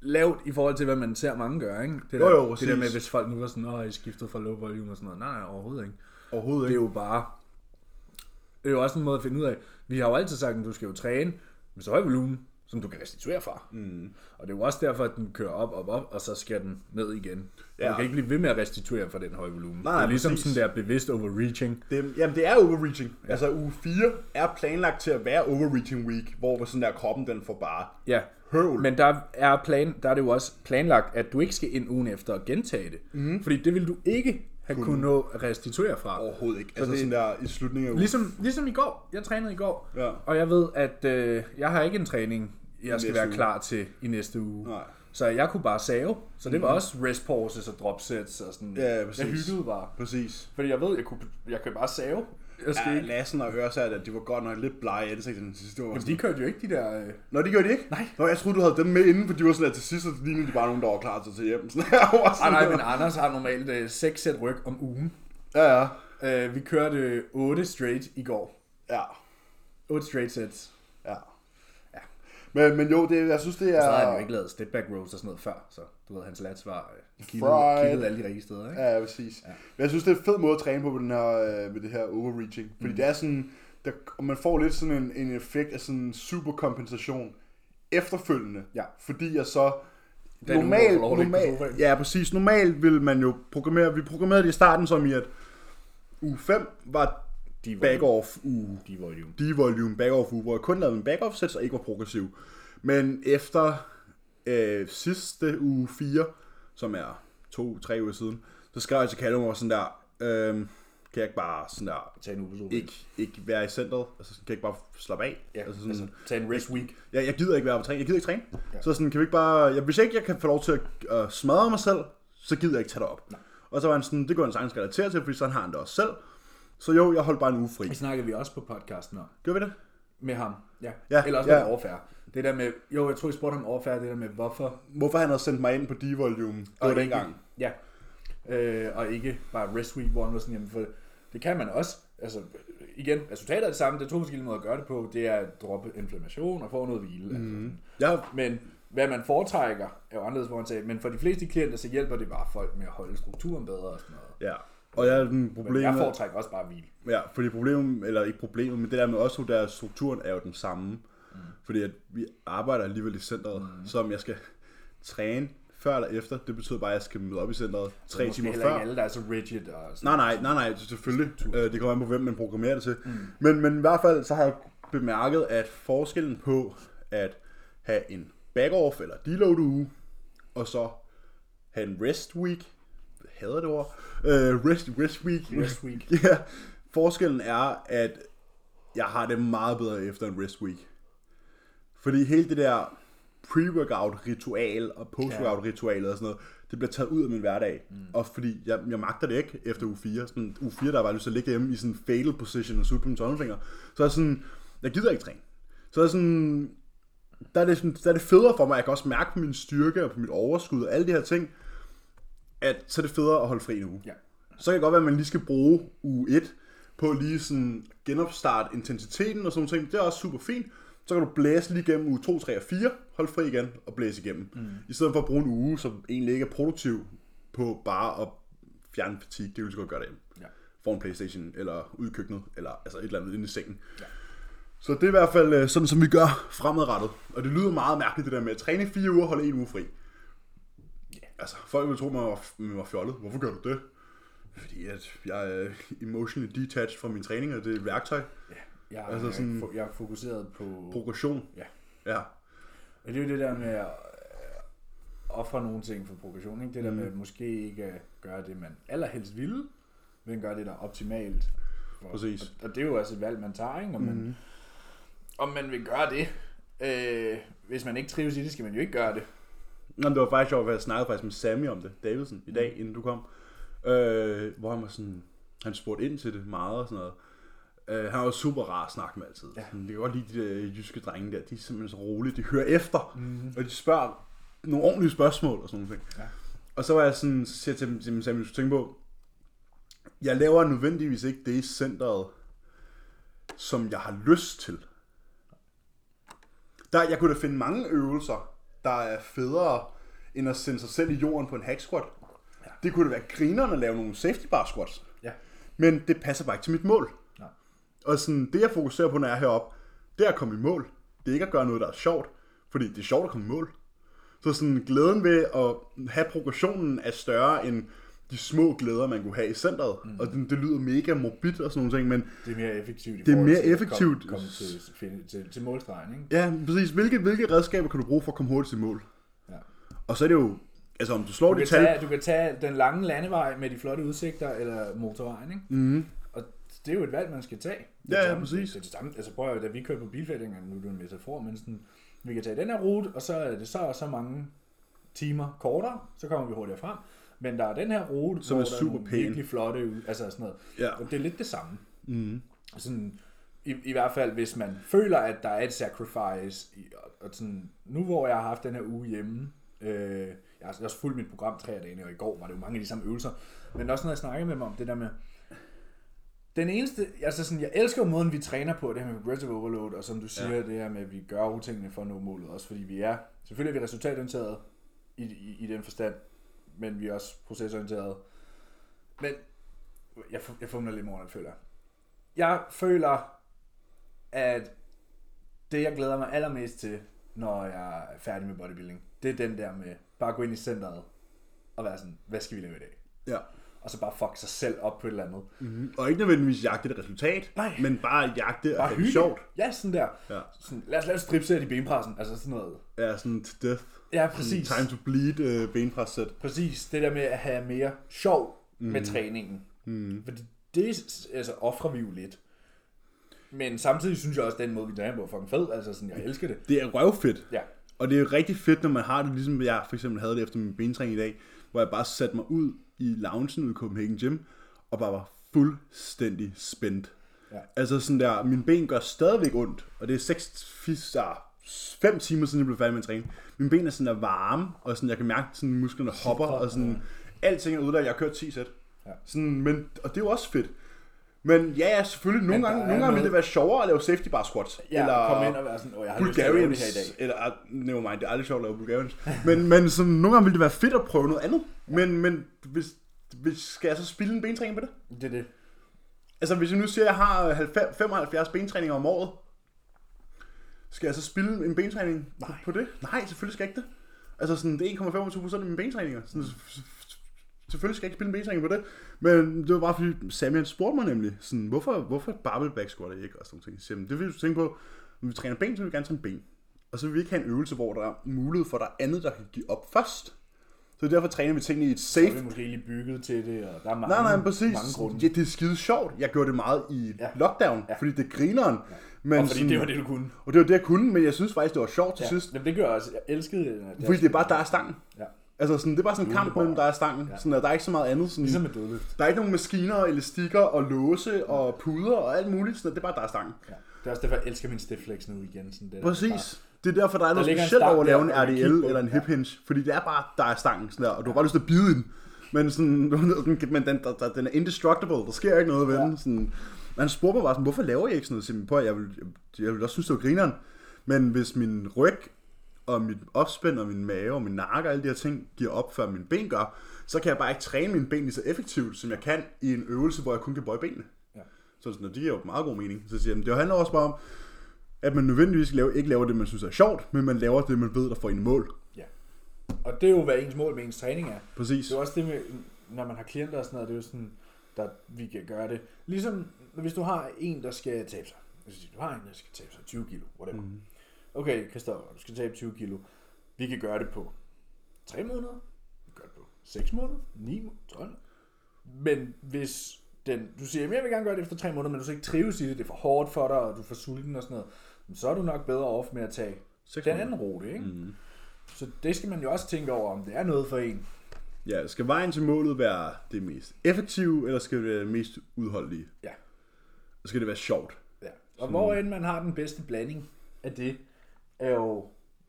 lavt i forhold til, hvad man ser mange gøre, ikke? Det Jo, der, jo, det der med, hvis folk nu var sådan, åh, I skiftet fra low volume og sådan noget. Nej, nej, overhovedet ikke. Overhovedet Det er ikke. jo bare, det er jo også en måde at finde ud af. Vi har jo altid sagt, at du skal jo træne med så høj volumen, som du kan restituere fra. Mm. Og det er jo også derfor, at den kører op, op, op, og så skal den ned igen. Ja. Du kan ikke blive ved med at restituere fra den høje volumen. Nej, det er ligesom præcis. sådan der bevidst overreaching. Det, jamen, det er overreaching. Ja. Altså, uge 4 er planlagt til at være overreaching week, hvor sådan der kroppen, den får bare Ja, høvl. Men der er, plan, der er det jo også planlagt, at du ikke skal ind ugen efter og gentage det. Mm. Fordi det vil du ikke have kunne, kunne nå at restituere fra. Overhovedet ikke. Altså det- sådan der i slutningen af ugen. Ligesom, ligesom i går. Jeg trænede i går. Ja. Og jeg ved, at øh, jeg har ikke en træning, jeg skal være uge. klar til i næste uge. Nej. Så jeg kunne bare save. Så det var også rest pauses og drop sets og sådan. Ja, præcis. jeg hyggede bare. Præcis. Fordi jeg ved, jeg, kunne, jeg kan bare save. Jeg skal Ja, ikke. Lassen og Ørsa, at de var godt nok lidt blege i ansigtet den sidste år. Jamen, de kørte jo ikke de der... Øh... Nå, de gjorde de ikke? Nej. Nå, jeg troede, du havde dem med inden, for de var sådan, at til sidst, så lignede de bare nogen, der var klar til at tage hjem. *laughs* Sådan Ah, sådan nej, men Anders har normalt øh, 6 sæt ryg om ugen. Ja, ja. Øh, vi kørte 8 straight i går. Ja, 8 straight sets. ja. ja. Men, men jo, det, jeg synes, det er... Så havde han jo ikke lavet step back rows og sådan noget før, så du ved, hans lats var øh, Fried. kildet alle de rigtige steder, ikke? Ja, præcis. Ja. Men jeg synes, det er en fed måde at træne på med, den her, øh, med det her overreaching. Fordi mm. det er sådan, der, og man får lidt sådan en, en effekt af sådan superkompensation efterfølgende. Ja. Fordi jeg så Da du normalt, ja præcis, normalt vil man jo programmere, vi programmerede det i starten som i, at uge 5 var De back off uge, De volume. D-volume back off uge, hvor jeg kun lavede en back off sets og ikke var progressiv. Men efter øh, sidste uge 4, som er to-tre uger siden, så skrev jeg til Callum og sådan der, øh, kan jeg ikke bare sådan der, Tag en uge sofaen. ikke, ikke være i centret, altså sådan, kan jeg ikke bare slappe af? Ja, altså sådan, altså, tag en rest week. jeg, jeg gider ikke være på træning, jeg gider ikke træne. Ja. Så sådan, kan vi ikke bare, jeg, hvis ikke jeg kan få lov til at uh, smadre mig selv, så gider jeg ikke tage det op. Nej. Og så var han sådan, det går han sagtens relatere til, fordi sådan har han det også selv. Så jo, jeg holdt bare en uge fri. Det snakkede vi også på podcasten om. Gør vi det? Med ham. Ja. Ja, Eller også ja. med overfærd. Det der med, jo, jeg tror, I spurgte ham overfærd, det der med, hvorfor Hvorfor han havde sendt mig ind på D-volume, det var Og dengang. Ja. Øh, og ikke bare rest week, hvor han var sådan, jamen, for det kan man også. Altså, igen, resultatet er det samme. Det er to forskellige måder at gøre det på. Det er at droppe inflammation og få noget hvile. Mm. Altså. Jeg, Men hvad man foretrækker, er jo anderledes, hvor han sagde, men for de fleste klienter, så hjælper det bare folk med at holde strukturen bedre og sådan noget. ja. Og jeg er den problem jeg foretrækker også bare hvile. ja, fordi problemet, eller ikke problemet, men det der med også, der strukturen er jo den samme. Mm. Fordi at vi arbejder alligevel i centret, mm. som jeg skal træne før eller efter. Det betyder bare, at jeg skal møde op i centret tre timer før. ikke alle, der er så rigid. Og sådan. Nej, nej, nej, nej, selvfølgelig. Øh, det kommer an på, hvem man programmerer det til. Mm. Men, men i hvert fald, så har jeg bemærket, at forskellen på at have en back-off eller deload uge, og så have en rest week, hader det ord, øh, rest, rest week, Rest week. *laughs* ja, forskellen er, at jeg har det meget bedre efter en rest week. Fordi hele det der pre-workout ritual og post-workout ritual og sådan noget, det bliver taget ud af min hverdag. Mm. Og fordi jeg, jeg magter det ikke efter uge 4. Sådan, uge 4, der var lyst til at ligge hjemme i sådan en fatal position og suge på min tommelfinger. Så er sådan, jeg gider ikke træne. Så er sådan, der er, det, sådan, der er det federe for mig, jeg kan også mærke på min styrke og på mit overskud og alle de her ting, at så er det federe at holde fri en uge. Ja. Så kan det godt være, at man lige skal bruge uge 1 på lige sådan genopstarte intensiteten og sådan nogle ting. Det er også super fint. så kan du blæse lige igennem uge 2, 3 og 4, holde fri igen og blæse igennem. Mm. I stedet for at bruge en uge, som egentlig ikke er produktiv på bare at fjerne fatigue, det vil du så godt gøre derhjemme. Ja. For en Playstation, eller ud i køkkenet, eller altså et eller andet inde i sengen. Ja. Så det er i hvert fald øh, sådan, som vi gør fremadrettet. Og det lyder meget mærkeligt, det der med at træne i fire uger og holde en uge fri. Altså, folk vil tro, man var, var fjollet. Hvorfor gør du det? Fordi at jeg er emotionally detached fra min træning, og det er et værktøj. Ja, jeg, Altså altså sådan- jeg er fokuseret på... Progression. Ja. Ja. Og det er jo det der med at øh, ofre nogle ting for progression. Ikke? Det der med at måske ikke gøre det, man allerhelst ville, men gøre det, der er optimalt. For, Præcis. Og, og, det er jo også et valg, man tager, ikke? Om, man, mm. om man vil gøre det. Øh, hvis man ikke trives i det, skal man jo ikke gøre det. Nå, men det var faktisk sjovt, at jeg snakkede faktisk med Sammy om det, Davidsen, i dag, inden du kom. Øh, hvor han var sådan, han spurgte ind til det meget og sådan noget. Øh, han var super rar at snakke med altid. Ja. Sådan, det kan godt lide de der jyske drenge der, de er simpelthen så rolige, de hører efter, mm-hmm. og de spørger nogle ordentlige spørgsmål og sådan noget. Ja. Og så var jeg sådan, så siger jeg til dem, til dem, Sammy, du skal tænke på, jeg laver nødvendigvis ikke det i centret, som jeg har lyst til. Der, jeg kunne da finde mange øvelser, der er federe, end at sende sig selv i jorden på en hack squat. Ja. Det kunne da være grinerne at lave nogle safety bar squats. Ja. Men det passer bare ikke til mit mål. Nej. Og sådan, det jeg fokuserer på, når jeg er heroppe, det er at komme i mål. Det er ikke at gøre noget, der er sjovt. Fordi det er sjovt at komme i mål. Så sådan, glæden ved at have progressionen er større end de små glæder, man kunne have i centret. Mm. Og det, det lyder mega morbid og sådan nogle ting, men Det er mere effektivt Det er mere til at effektivt. Komme, komme til, til, til målstregen, ikke? ja, præcis. Hvilke, hvilke redskaber kan du bruge for at komme hurtigt til mål? Ja. Og så er det jo, altså om du slår Du de kan, tal... tage, du kan tage den lange landevej med de flotte udsigter, eller motorvejen, ikke? Mm. Og det er jo et valg, man skal tage. Det Ja, ja, samme- præcis. Det det samme. Altså prøv at da vi kørte på bilfældinger, nu er det en metafor, men sådan, vi kan tage den her rute, og så er det så og så mange timer kortere, så kommer vi hurtigere frem. Men der er den her rute, Som er super pæn. virkelig flotte ud, altså sådan noget. Ja. Og det er lidt det samme. Mm. Sådan, i, I hvert fald, hvis man føler, at der er et sacrifice, i, og, og sådan, nu hvor jeg har haft den her uge hjemme, øh, jeg har også fulgt mit program tre af dagene, og i går var det jo mange af de samme øvelser, men også når jeg snakkede med dem om det der med, den eneste, altså sådan, jeg elsker jo måden, vi træner på, det her med progressive overload, og som du siger, ja. det her med, at vi gør utingene for at nå målet, også fordi vi er, selvfølgelig er vi resultatorienterede i, i, i den forstand, men vi er også procesorienterede. Men, jeg, jeg fumler lidt med ordene, føler jeg. Føler, at det, jeg glæder mig allermest til, når jeg er færdig med bodybuilding, det er den der med bare gå ind i centret og være sådan, hvad skal vi lave i dag? Ja. Og så bare fuck sig selv op på et eller andet. Mm. Og ikke nødvendigvis jagte et resultat, Nej. men bare jagte Bare at det er sjovt. Ja, sådan der. Ja. Sådan, lad os lave et stripsæt i benpressen. Altså sådan noget. Ja, sådan to death. Ja, præcis. Time to bleed uh, benpres sæt. Præcis. Det der med at have mere sjov mm. med træningen. Mm. Fordi det altså, offrer vi jo lidt. Men samtidig synes jeg også, at den måde, vi træner på, er fucking fed. Altså sådan, jeg elsker det. Det er røvfedt. Ja. Og det er rigtig fedt, når man har det, ligesom jeg for eksempel havde det efter min bentræning i dag, hvor jeg bare satte mig ud i loungen ude i Copenhagen Gym, og bare var fuldstændig spændt. Ja. Altså sådan der, mine ben gør stadigvæk ondt, og det er 6, 5 timer siden jeg blev færdig med at træne. Mine ben er sådan der varme, og sådan, jeg kan mærke, sådan musklerne hopper, og sådan, alting er der, jeg har kørt 10 sæt. Ja. Sådan, men, og det er jo også fedt. Men ja, ja, selvfølgelig, nogle gange, nogle gange vil noget- det være sjovere at lave safety bar squats. Ja, eller komme ind og være sådan, åh, jeg har lyst til at lave det Bulgarians, her i dag. eller, ah, never mind, det er aldrig sjovt at lave Bulgarians. men, men sådan, nogle gange ville det være fedt at prøve noget andet. Men, men hvis, hvis, skal jeg så spille en bentræning på det? Det er det. Altså hvis jeg nu siger, at jeg har 90, 75 bentræninger om året, skal jeg så spille en bentræning Nej. på det? Nej, selvfølgelig skal jeg ikke det. Altså sådan, det er 1,25 procent af mine bentræninger. Sådan, selvfølgelig skal jeg ikke spille en bentræning på det. Men det var bare fordi, Samuel spurgte mig nemlig, sådan, hvorfor, hvorfor barbell back squat er ikke? Og sådan ting. "Men det vil du tænke på, når vi træner ben, så vil vi gerne træne ben. Og så vil vi ikke have en øvelse, hvor der er mulighed for, at der er andet, der kan give op først. Så derfor træner vi tingene i et Så er safe vi måske lige bygget til det, og der er mange, Nej, nej, præcis. mange grunde. Ja, det er skide sjovt. Jeg gjorde det meget i Ja. lockdown, ja. fordi det er grineren. Ja. Men og fordi sådan, det var det, du kunne. Og det var det, jeg kunne, men jeg synes faktisk, det var sjovt til Ja, sidst. Jamen, det gør jeg også. Jeg elskede det. at Fordi det er bare, der er stangen. Ja. Altså sådan, det er bare sådan en kamp mellem der er stangen. Ja. Sådan, at der er ikke så meget andet. Sådan, Ligesom med dødløft. Der er ikke nogen maskiner, og elastikker og låse og puder og alt muligt. Sådan, det er bare, der er stangen. Ja. Det er også derfor, jeg elsker min stiff flex nu igen. Sådan det der. Præcis. Det er derfor, der er noget en specielt over at lave en der, og RDL eller en hip hinge. Fordi det er bare, der er stangen. Sådan der, og du har bare lyst til at bide den. Men, *laughs* sådan, men den, der, der, den er indestructible. Der sker ikke noget ved Ja. den. Sådan, man spurgte mig bare sådan, hvorfor laver jeg ikke sådan noget? Simpelthen på, jeg vil, jeg vil også synes, det var grineren. Men hvis min ryg og mit opspænd og min mave og min nakke og alle de her ting giver op, før mine ben gør, så kan jeg bare ikke træne mine ben lige så effektivt, som jeg kan i en øvelse, hvor jeg kun kan bøje benene. Ja. Så sådan, og det giver jo meget god mening. Så siger jeg, det handler også bare om, at man nødvendigvis laver, ikke laver det, man synes er sjovt, men man laver det, man ved, der får en i mål. Ja. Og det er jo, hvad ens mål med ens træning er. Præcis. Det er jo også det med, når man har klienter og sådan noget, det er jo sådan, der vi kan gøre det. Ligesom hvis du har en, der skal tabe sig. Hvis du har en, der skal tabe sig 20 kilo, whatever. Mm. Okay, Christoffer, du skal tabe 20 kilo. Vi kan gøre det på 3 måneder. Vi kan gøre det på 6 måneder, 9 måneder, 12. Men hvis den, du siger, at jeg vil gerne gøre det efter 3 måneder, men du så ikke trives i det, det er for hårdt for dig, og du er for sulten og sådan noget, så er du nok bedre off med at tage Seks den måneder. anden rute, ikke? Mm. Så det skal man jo også tænke over, om det er noget for en. Ja, skal vejen til målet være det mest effektive, eller skal det være det mest udholdelige? Ja. Skal det være sjovt? Ja. Og hvor end man har den bedste blanding af det, er jo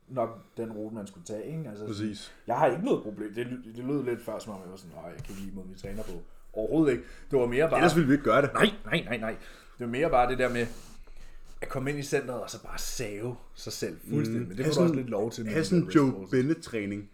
nok den rute, man skulle tage. Ikke? Altså, Præcis. Jeg har ikke noget problem. Det, det lød lidt før, som om jeg var sådan, nej, jeg kan lide måden, vi træner på. Overhovedet ikke. Det var mere bare... Ellers ville vi ikke gøre det. Nej, nej, nej, nej. Det var mere bare det der med at komme ind i centret og så bare save sig selv fuldstændig. Mm. Men det får du også lidt lov til. Have sådan en Joe. Bennett-træning,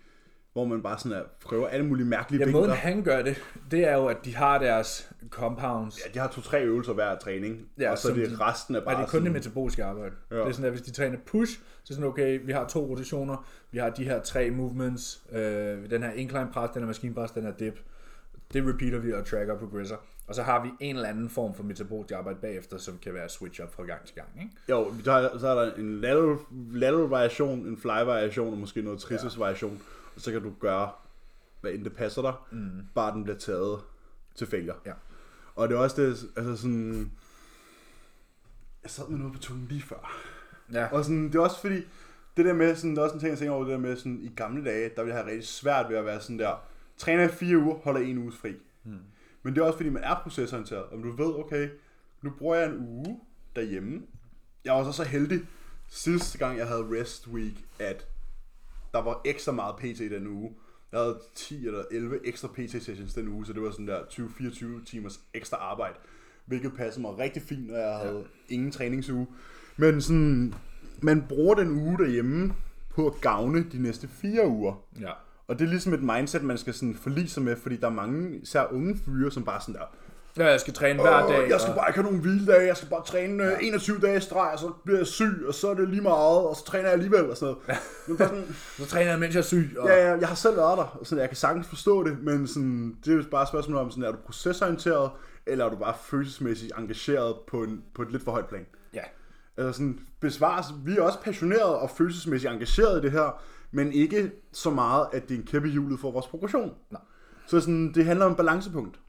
hvor man bare sådan er, prøver alle mulige mærkelige Ja, vinkler. måden han gør det, det er jo, at de har deres compounds. Ja, de har to-tre øvelser hver træning, Ja, og så er det de- resten er bare det er kun det sådan, metaboliske arbejde. Ja. Ja. Det er sådan, at hvis de træner push, så er det sådan, okay, vi har to rotationer, vi har de her tre movements, øh, den her incline press, den her maskinpres, den her dip, det repeater vi og tracker og progresser. Og så har vi en eller anden form for metabolisk arbejde bagefter, som kan være switch up fra gang til gang. Ikke? Jo, der er, så er der en lateral, lateral variation, en fly variation og måske noget triceps variation. Og så kan du gøre, hvad end det passer dig, mm. bare den bliver taget til failure. Ja. Og det er også det, altså sådan... Jeg sad med noget på tungen lige før. Ja. Og sådan, det er også fordi, det der med, sådan, der er også en ting, jeg tænker over, det der med, sådan, i gamle dage, der ville jeg have rigtig svært ved at være sådan der, træner i fire uger, holder en uges fri. Hmm. Men det er også fordi, man er procesorienteret, og du ved, okay, nu bruger jeg en uge derhjemme. Jeg var så så heldig, sidste gang jeg havde rest week, at der var ekstra meget PT den uge. Jeg havde 10 eller 11 ekstra PT sessions den uge, så det var sådan der 20-24 timers ekstra arbejde. Hvilket passede mig rigtig fint, når jeg havde ja. ingen træningsuge. Men sådan, man bruger den uge derhjemme på at gavne de næste fire uger. ja. Og det er ligesom et mindset, man skal sådan forlige sig med, fordi der er mange, især unge fyre, som bare sådan der, Ja, jeg skal træne hver dag. Jeg skal og- bare ikke have nogen hviledage, jeg skal bare træne ja. 21 dage i streg, og så bliver jeg syg, og så er det lige meget, og så træner jeg alligevel, og sådan noget. Ja. Sådan, *laughs* Så træner jeg, mens jeg er syg. Og... ja, ja, jeg har selv været der, og sådan, jeg kan sagtens forstå det, men sådan, det er jo bare et spørgsmål om, sådan, er du procesorienteret, eller er du bare følelsesmæssigt engageret på, en, på et lidt for højt plan? ja. Altså sådan, besvares, vi er også passionerede og følelsesmæssigt engageret i det her, men ikke så meget, at det er en kæppe hjulet for vores progression. Nej. Så sådan, det handler om balancepunkt.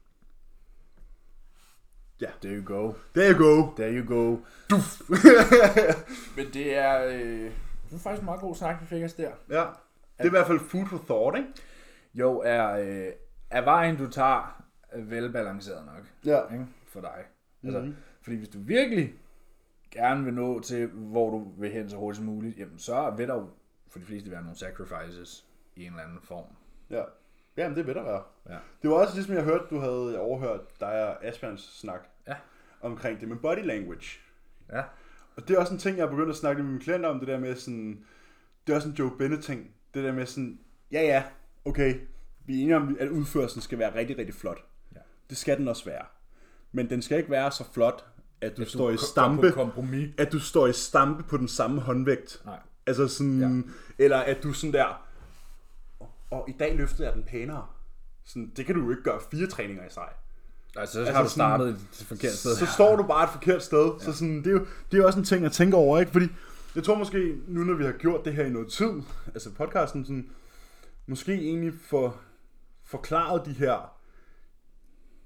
Ja, There you go. there you go. There you go. *laughs* Men det er, øh, det er faktisk en meget god snak, vi fik os der. Ja, det er i hvert fald food for thought, ikke? Jo, er, øh, er vejen, du tager, velbalanceret nok Ja. ikke? for dig. Altså, mm-hmm. Fordi hvis du virkelig gerne vil nå til, hvor du vil hen så hurtigt som muligt, jamen så vil der jo for de fleste være nogle sacrifices i en eller anden form. Ja. Jamen, det vil der være. Ja. Det var også ligesom, jeg hørte, du havde overhørt dig og Asbjørns snak Ja. omkring det med body language. Ja. Og det er også en ting, jeg er begyndt at snakke med mine klienter om, det der med sådan, det er også en Joe Bennett ting, det der med sådan, ja ja, okay, vi er enige om, at udførelsen skal være rigtig, rigtig flot. Ja. Det skal den også være. Men den skal ikke være så flot, at du, At står i stampe, kompromis. at du står i stampe på den samme håndvægt. Nej. Altså sådan, ja. eller at du sådan der, og i dag løftede jeg den pænere. Sådan, det kan du jo ikke gøre fire træninger i sig. Altså, så Altså har du sådan- startet et forkert sted. Så står du bare et forkert sted. Ja. Så sådan, det, er jo, det er jo også en ting at tænke over, ikke? Fordi jeg tror måske, nu når vi har gjort det her i noget tid, altså podcasten, sådan, måske egentlig for forklaret de her,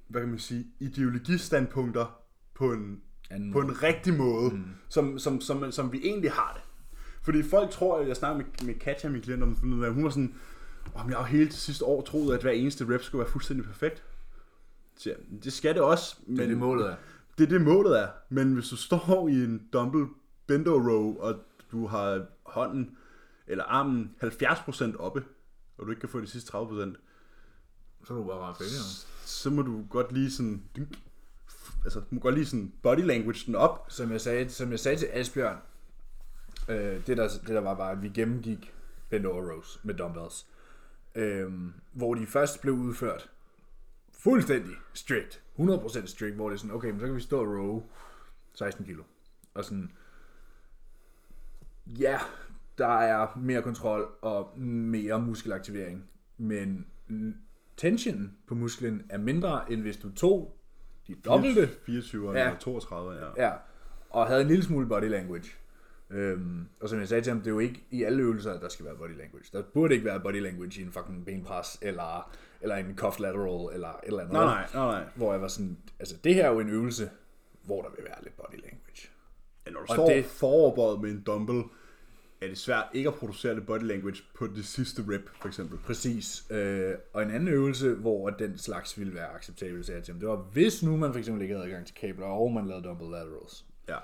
hvad kan man sige, ideologistandpunkter på en, Anden på en rigtig måde, mm. som, som, som, som vi egentlig har det. Fordi folk tror, at jeg snakker med, med Katja, min klient, om sådan hun var sådan, om jeg har hele det sidste år troet, at hver eneste rep skulle være fuldstændig perfekt. Så ja, det skal det også, men Det er det målet er. det er det målet er. Men hvis du står i en dumbbell bendo row, og du har hånden eller armen 70% oppe, og du ikke kan få de sidste 30%, Så er du bare ret fingre. så må du godt lige sådan, altså du må godt lige sådan body language den op. Som jeg sagde, som jeg sagde til Asbjørn, Øh, det, der, det der var, var, at vi gennemgik bend over rows med dumbbells. Øh, hvor de først blev udført fuldstændig strict. 100% strict, hvor det er sådan, okay, men så kan vi stå og row 16 kilo. Og sådan, ja, der er mere kontrol og mere muskelaktivering, men tension på musklen er mindre, end hvis du tog de dobbelte 24 Ja. eller 32, ja. Ja, og havde en lille smule body language. Øhm, og som jeg sagde til ham, det er jo ikke i alle øvelser, at der skal være body language. Der burde ikke være body language i en fucking benpres, eller, eller en cuff lateral, eller et eller andet. Nej, nej, nej, nej. Hvor jeg var sådan, altså det her er jo en øvelse, hvor der vil være lidt body language. Ja, når du Og står det... foroverbøjet med en dumbbell, er det svært ikke at producere det body language på det sidste rep, for eksempel. Præcis. Øh, og en anden øvelse, hvor den slags ville være acceptabel, sagde jeg til ham, det var, hvis nu man for eksempel ikke havde adgang til kabler, og man lavede dumbbell laterals. Ja.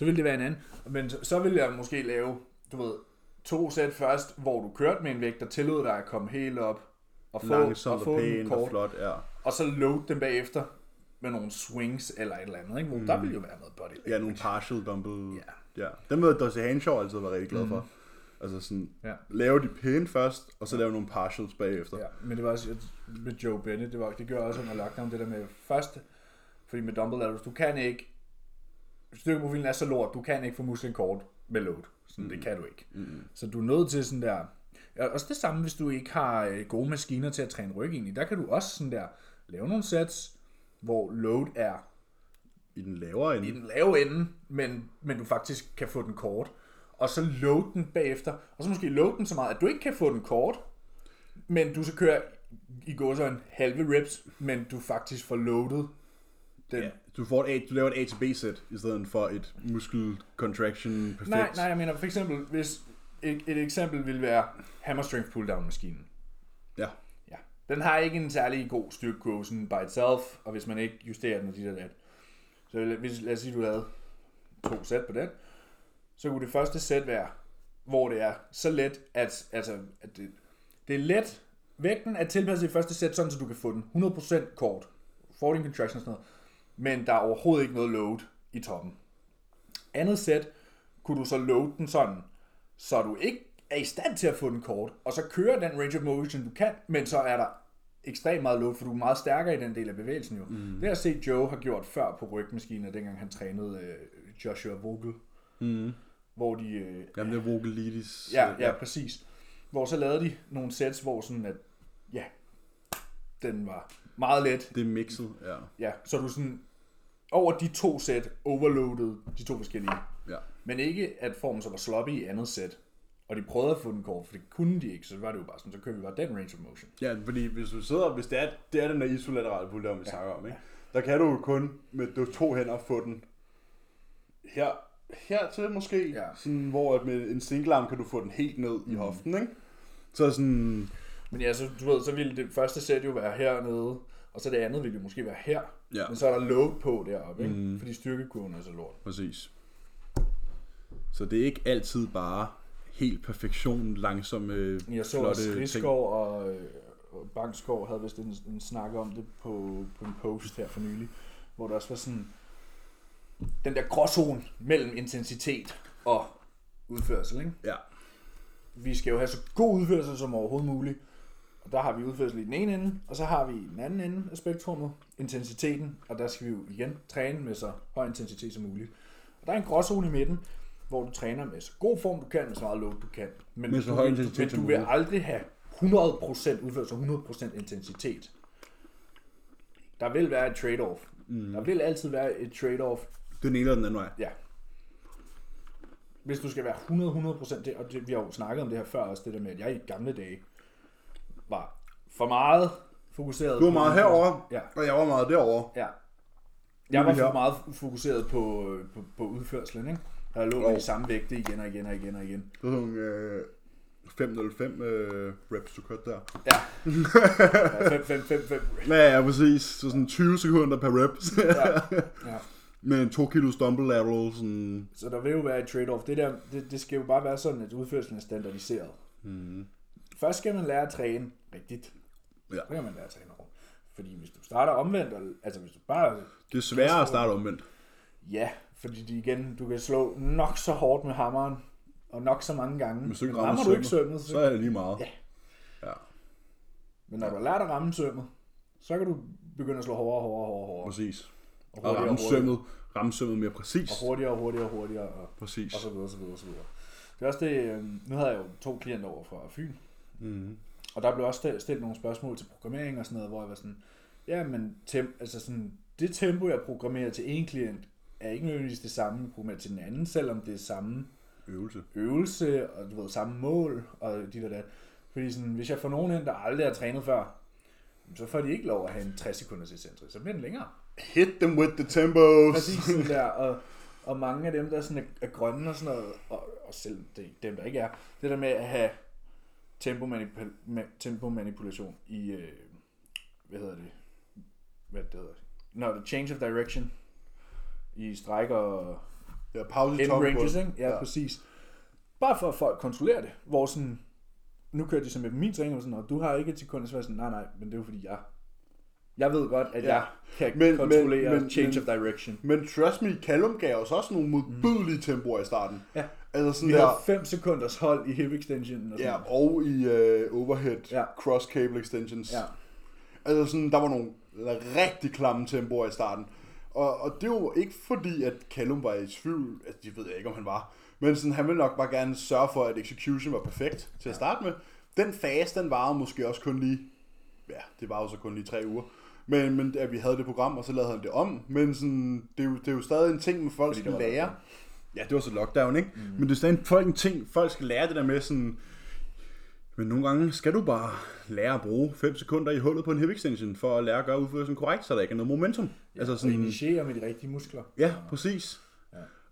Så ville det være en anden. Men så, så ville jeg måske lave, du ved, to sæt først, hvor du kørte med en vægt, der tillod dig at komme helt op og få, Langsomt og og få den pænt og kort, flot, ja. og så load dem bagefter med nogle swings eller et eller andet, ikke? Hvor mm. der ville jo være noget body Ja, nogle partial dumbbell. Ja. ja. Dem ved Dossie Hanshaw altid være rigtig glad for. Altså sådan, Ja. lave de pænt først, og så lave nogle partials bagefter. Ja, men det var også med Joe Bennett, det, var, det gjorde også under lockdown, det der med først, fordi med dumbbell du kan ikke, styrkeprofilen er så lort, du kan ikke få musklen kort med load. Sådan, mm. det kan du ikke. Mm. Så du er nødt til sådan der, ja, også det samme, hvis du ikke har øh, gode maskiner til at træne ryg ind i, der kan du også sådan der, lave nogle sets, hvor load er I den lavere ende. i den lave ende, men, men du faktisk kan få den kort. Og så load den bagefter, og så måske load den så meget, at du ikke kan få den kort, men du så kører i går så en halve reps, men du faktisk får loadet den. Ja, du, får et A, du laver et A til B sæt, i stedet for et muscle contraction perfekt. Nej, nej, jeg mener for eksempel, hvis et, et eksempel vil være hammer strength pull down maskinen. Ja. Ja. Den har ikke en særlig god styrkekurve sådan by itself, og hvis man ikke justerer den og dit og dat. Så hvis, lad os sige, du havde to sæt på den, så kunne det første sæt være, hvor det er så let, at, altså, at det, det er let, vægten er tilpasset i første sæt, sådan så du kan få den 100% kort, 14 contraction og sådan noget, men der er overhovedet ikke noget load i toppen. Andet sæt kunne du så load den sådan, så du ikke er i stand til at få den kort, og så kører den range of motion, du kan, men så er der ekstremt meget load, for du er meget stærkere i den del af bevægelsen jo. Mm. Det har jeg set Joe har gjort før på rygmaskiner, dengang han trænede øh, Joshua Vogel, Mm. hvor de... Øh, Jamen, det er Vogelitis. ja, ja, præcis. Hvor så lavede de nogle sets, hvor sådan at, ja, den var meget let, Det er mixet, ja. ja, så du sådan over de to sæt overloaded de to forskellige. ja. Men ikke, at formen så var sloppy i andet sæt. Og de prøvede at få den kort, for det kunne de ikke, så var det jo bare sådan, så kører vi bare den range of motion. Ja, fordi hvis du sidder, hvis det er, det er den der isolaterale pull down, vi ja. snakker om, ikke? der kan du jo kun med de to hænder få den her, hertil måske, Ja. sådan, hvor at med en single arm kan du få den helt ned i hoften, ikke? Så sådan, Men ja, så, du ved, så ville det første sæt jo være hernede, og så det andet ville jo måske være her. Ja. Men så er der load på deroppe, ikke? Mm. fordi styrkekurven er så lort. præcis. Så det er ikke altid bare helt perfektion, langsomme, Jeg så flotte også og, øh, og Bankskov havde vist en, en snak om det på, på en post her for nylig, hvor der også var sådan den der gråzone mellem intensitet og udførsel, ikke? Ja, vi skal jo have så god udførsel som overhovedet muligt. Og der har vi udførsel i den ene ende, og så har vi i den anden ende af spektrummet, intensiteten, og der skal vi jo igen træne med så høj intensitet som muligt. Og der er en gråzone i midten, hvor du træner med så god form du kan, med så meget load du kan. Men, Med så du, høj vil- intensitet men du vil aldrig have 100% udførsel og 100% intensitet. Der vil være et trade-off. Mm. Der vil altid være et trade-off den ene eller den anden vej. Ja. Hvis du skal være 100-100% det, og det, vi har jo snakket om det her før også, det der med, at jeg i gamle dage var for meget fokuseret Du var på- meget herover, Ja. og jeg var meget derovre. Ja. Jeg var for meget fokuseret på, på, på udførslen, ikke? Jeg lå Jo. de samme vægte igen og igen og igen og igen. Det var sådan øh, 505 øh, reps, du kørte der. Ja. 5, 5, 5, 5. Ja, ja, præcis. Så sådan 20 sekunder per rep. Ja. ja. Med en 2 kilo stumble lateral, sådan... Så der vil jo være et trade-off. Det, der, det, det skal jo bare være sådan, at udførselen er standardiseret. Mm. Først skal man lære at træne rigtigt. Ja. Så kan man lære træne rundt. Fordi hvis du starter omvendt, altså hvis du bare... Det er sværere at starte omvendt. Ja, fordi de igen, du kan slå nok så hårdt med hammeren, og nok så mange gange. Hvis du ikke Men rammer rammer du ikke sømmet, sømmet, så, Så er det lige meget. Ja. ja. men når du har lært at ramme sømmet, så kan du begynde at slå hårdere, hårdere, hårdere, hårdere. Præcis. Og Og ramme sømmet, ramme sømmet mere præcis. Og hurtigere, hurtigere, hurtigere, og, Præcis. og så videre, så videre, så videre. Det er også det, øh, nu havde jeg jo to klienter over fra Fyn, Mm. Og der blev også stillet, stillet nogle spørgsmål til programmering og sådan noget, hvor jeg var sådan, ja, men tem, altså sådan, det tempo, jeg programmerer til en klient, er ikke nødvendigvis det samme, jeg programmerer til den anden, selvom det er samme Øvelse. øvelse, og du ved, samme mål, og dit og dat. Fordi sådan, hvis jeg får nogen ind, der aldrig har trænet før, så får de ikke lov at have en 60 sekunders eccentric, så bliver den længere. Hit them with the tempos. Præcis sådan der, *laughs* og, og mange af dem, der sådan er, er grønne og sådan noget, og, og selv det, dem, der ikke er, det der med at have tempo, manipul- ma- tempo manipulation i, øh, hvad hedder det, hvad det hedder, når det change of direction i stræk og Ja, pause ranges, ikke? Ja, ja, præcis. Bare for at folk kontrollerer det, hvor sådan, nu kørte de så med min træning, og sådan, og du har ikke et sekund, så sådan, nej, nej, men det er jo fordi, jeg, jeg ved godt, at Ja. jeg kan Men- kontrollere men- men- change men- of direction. Men trust me, Callum gav os også nogle modbydelige tempoer i starten. Mm. Ja. Altså sådan Vi der, havde 5 sekunders hold i hip extension og sådan ja, og i uh, overhead Ja. cross cable extensions. Ja. Altså sådan, der var nogle rigtig klamme tempoer i starten. Og, og det var ikke fordi, at Callum var i tvivl, altså det ved jeg ikke, om han var, men sådan, han ville nok bare gerne sørge for, at execution var perfekt til at starte med. Den fase, den varede måske også kun lige, ja, det var jo så kun lige tre uger, men, men at vi havde det program, og så lavede han det om, men sådan, det, er jo, det er jo stadig en ting, man folk skal lære. Ja, det var så lockdown, ikke? Mm. Men det er stadig folk, en ting, folk skal lære det der med sådan, men nogle gange skal du bare lære at bruge 5 sekunder i hullet på en hip extension, for at lære at gøre udførelsen korrekt, så der ikke er noget momentum. Ja, altså og sådan, initiere med de rigtige muskler. ja, præcis.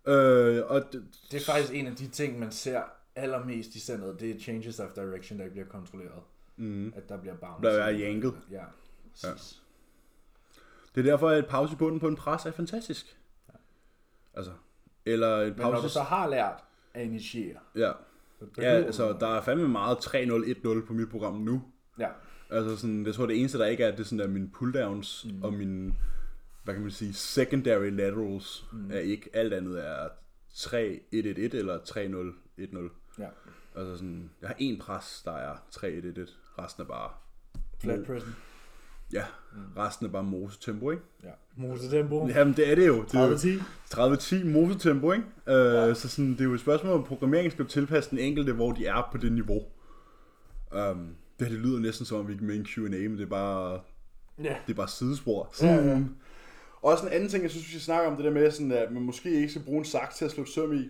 Ja. Øh, og det, Det er faktisk en af de ting, man ser allermest i centret, det er changes of direction, der ikke bliver kontrolleret. mm, At der bliver bounce. Der er yanket. Ja, præcis. det er derfor, at et pause i bunden på en pres er fantastisk. Altså, eller et Men når du pause... så har lært at initiere, Ja, så ja altså, der er fandme meget 3-0-1-0 på mit program nu. Ja, Altså sådan, jeg tror det eneste der ikke er, det er sådan der mine pulldowns mm. og mine, hvad kan man sige, secondary laterals mm. er ikke, alt andet er 3-1-1-1 eller 3-0-1-0. ja. Altså sådan, jeg har en pres, der er 3-1-1-1, resten er bare, Flat pressen. Ja, resten er bare mosetempo, ikke? Ja. Mosetempo. Jamen det er det jo. Det er jo 30-10. 30-10 mosetempo, ikke? Øh, ja. Så sådan, det er jo et spørgsmål om programmeringen skal tilpasse den enkelte, hvor de er på det niveau. Um, det her det lyder næsten som om vi er med en Q&A, men det er bare Ja. det er bare sidespor. Ja, ja. Sådan. Også en anden ting, jeg synes, vi skal snakke om, det der med, sådan, at man måske ikke skal bruge en saks til at slå søm i.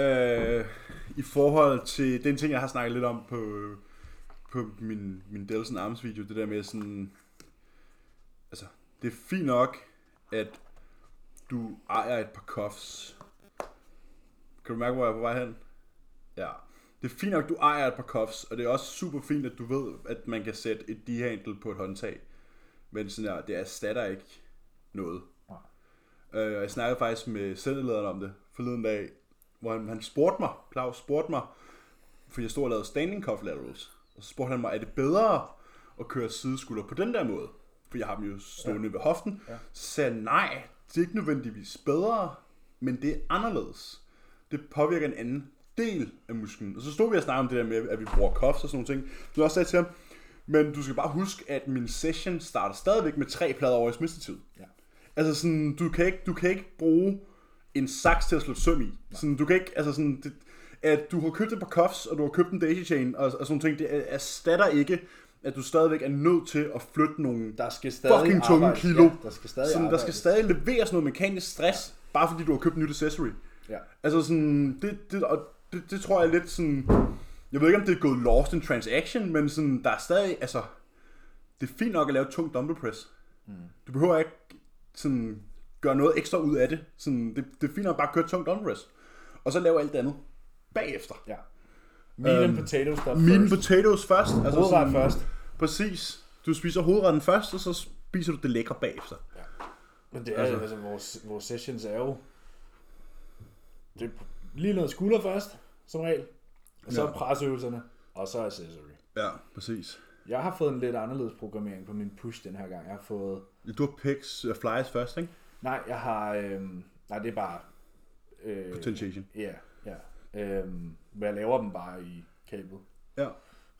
Øh, I forhold til den ting, jeg har snakket lidt om på, på min, min Delson Arms video, det der med sådan, altså, det er fint nok, at du ejer et par cuffs. Kan du mærke, hvor jeg er på vej hen? Ja. Det er fint nok, at du ejer et par cuffs, og det er også super fint, at du ved, at man kan sætte et D-handle på et håndtag. Men sådan her, det erstatter ikke noget. Øh, og jeg snakkede faktisk med sendelederen om det forleden dag, hvor han, han spurgte mig, Claus spurgte mig, for jeg stod og lavede standing cuff laterals. Og så spurgte han mig, er det bedre at køre sideskulder på den der måde? For jeg har dem jo stående ja. ved hoften. Ja. Så sagde jeg, nej, det er ikke nødvendigvis bedre, men det er anderledes. Det påvirker en anden del af musklen. Og så stod vi og snakkede om det der med, at vi bruger cuffs og sådan nogle ting. Så jeg også sagde til ham, men du skal bare huske, at min session starter stadigvæk med tre plader over i smidstid. Ja. Altså sådan, du kan ikke, du kan ikke bruge en saks til at slå søm i. Sådan, du kan ikke, altså sådan, det, at du har købt et par cuffs, og du har købt en daisy chain, og, og sådan ting, det erstatter ikke, at du stadigvæk er nødt til at flytte nogle Der skal stadig fucking tunge arbejdes. kilo. Ja, der skal stadig sådan, der skal stadig leveres noget mekanisk stress, bare fordi du har købt en nyt accessory. Ja. Altså sådan, det, det, og det, det tror jeg lidt sådan, jeg ved ikke om det er gået lost in transaction, men sådan, der er stadig, altså, det er fint nok at lave et tungt dumbbell press. Mm. Du behøver ikke sådan gøre noget ekstra ud af det. Sådan, det, det er fint nok bare at køre tungt dumbbell press. Og så lave alt det andet bagefter. Ja. Meat and Øhm, potato stuff Meat and first. potatoes først. Altså Hovedret først. Præcis. Du spiser hovedretten først, og så spiser du det lækre bagefter. Men det er Altså- altså, vores, vores sessions er jo det er lige noget skulder først, som regel. Og så Ja. ja. presøvelserne, og så accessory. Ja, præcis. Jeg har fået en lidt anderledes programmering på min push den her gang. Jeg har fået... Du har picks uh, flies først, ikke? Nej, jeg har... Øhm, nej, det er bare... Øh, Potentiation. Ja, ja. Øhm, men jeg laver dem bare i kablet. Ja.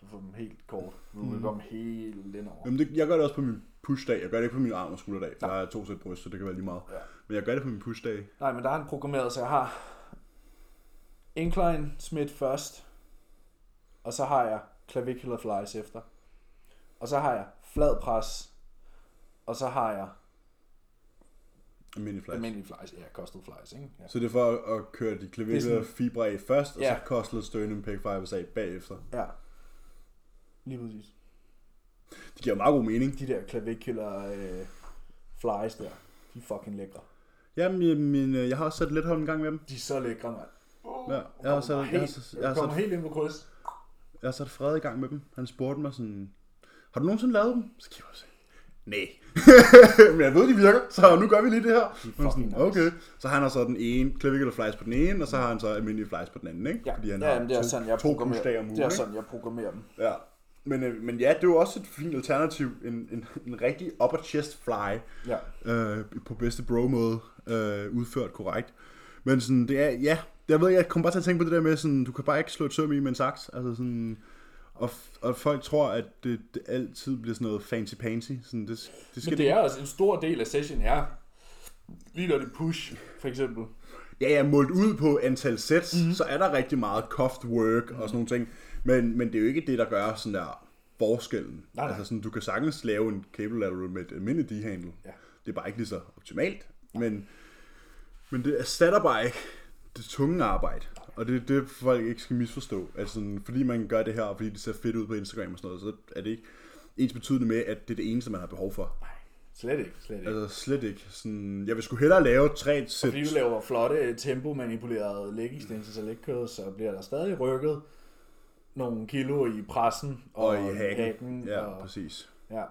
Så får dem helt kort. Nu vil komme helt ind over. Jamen, det, jeg gør det også på min pushdag. Jeg gør det ikke på min arm- og skulderdag. Der er to sæt bryst, så det kan være lige meget. Ja. Men jeg gør det på min pushdag. Nej, men der er en programmeret, så jeg har incline smith først, og så har jeg clavicular flies efter. Og så har jeg flad pres, og så har jeg Almindelig flash. almindelig flies. Ja, costal flies, ikke? Ja. Så det er for at, at køre de er sådan- fibre af først, og Ja. så kostlet stønning pæk fibers af bagefter. ja. Lige præcis. Det giver meget god mening. De der clavicular øh, flies der, de er fucking lækre. Jamen, min, øh, jeg har også sat lidt hold en gang med dem. De er så lækre, mand. Ja, jeg har sat, jeg har, helt, sat- jeg har sat, helt ind på kryds. jeg har sat Fred i gang med dem. Han spurgte mig sådan, har du nogensinde lavet dem? Så kigger jeg også. Nej. *laughs* Men jeg ved, de virker, så nu gør vi lige det her. De er sådan, okay. Så han har så den ene clavicular flies på den ene, og så har han så almindelige flies på den anden, ikke? Ja, Fordi han ja har det er to, sådan, jeg to programmerer. ugen, Det er sådan, jeg programmerer dem. Ja. Men, øh, men ja, det er jo også et fint alternativ. En, en, en rigtig upper chest fly. Ja. øh, på bedste bro-måde, øh, udført korrekt. Men sådan, det er, ja, jeg ved, jeg kommer bare til at tænke på det der med, sådan, du kan bare ikke slå et søm i med en saks, altså sådan, og, og folk tror, at det, det altid bliver sådan noget fancy-pansy, sådan, det, det skal Men det er også en stor del af session er, lige det push, for eksempel. Ja, ja, målt ud på antal sets, mm-hmm. så er der rigtig meget cuffed work mm-hmm. og sådan nogle ting, men, men det er jo ikke det, der gør sådan der forskellen. Nej, nej. Altså sådan, du kan sagtens lave en cable lateral med et almindeligt D-handle. Ja. Det er bare ikke lige så optimalt, men, men det erstatter bare ikke det tunge arbejde. Og det er det, folk ikke skal misforstå. Altså, sådan, fordi man gør det her, og fordi det ser fedt ud på Instagram og sådan noget, så er det ikke ens betydende med, at det er det eneste, man har behov for. Nej, slet ikke, slet ikke. Altså slet ikke. Sådan, jeg vil sgu hellere lave tre sæt. Fordi du laver flotte tempo-manipulerede leg extensions og leg curls, så bliver der stadig rykket nogle kilo i pressen og, og i hacken. hacken Ja, og, præcis. ja.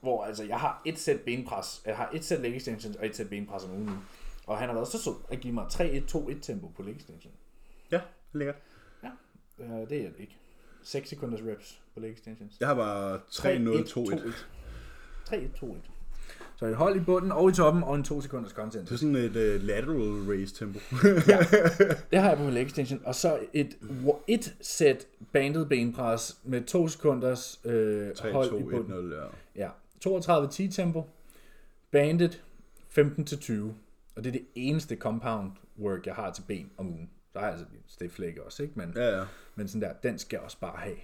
Hvor altså, jeg har et sæt benpres, jeg har et sæt leg extensions og et sæt benpres om ugen. Og han har været så sød at give mig 3-1-2-1 tempo på leg extension. Ja, det er lækkert. Uh, det er det ikke. 6 sekunders reps på leg extensions. Jeg har bare 3-0-2-1. 3-1-2-1. Så et hold i bunden og i toppen, og en 2 sekunders content. Det er sådan et uh, lateral raise tempo. *laughs* Det har jeg på min leg extension. Og så et, et sæt bandet benpres med 2 sekunders øh, hold i bunden. 3-2-1-0, ja. Ja, 32-10 tempo. Banded 15-20. Og det er det eneste compound work, jeg har til ben om ugen. Så har jeg altså stiff leg også, ikke? Men, Ja, ja. men sådan der, den skal jeg også bare have.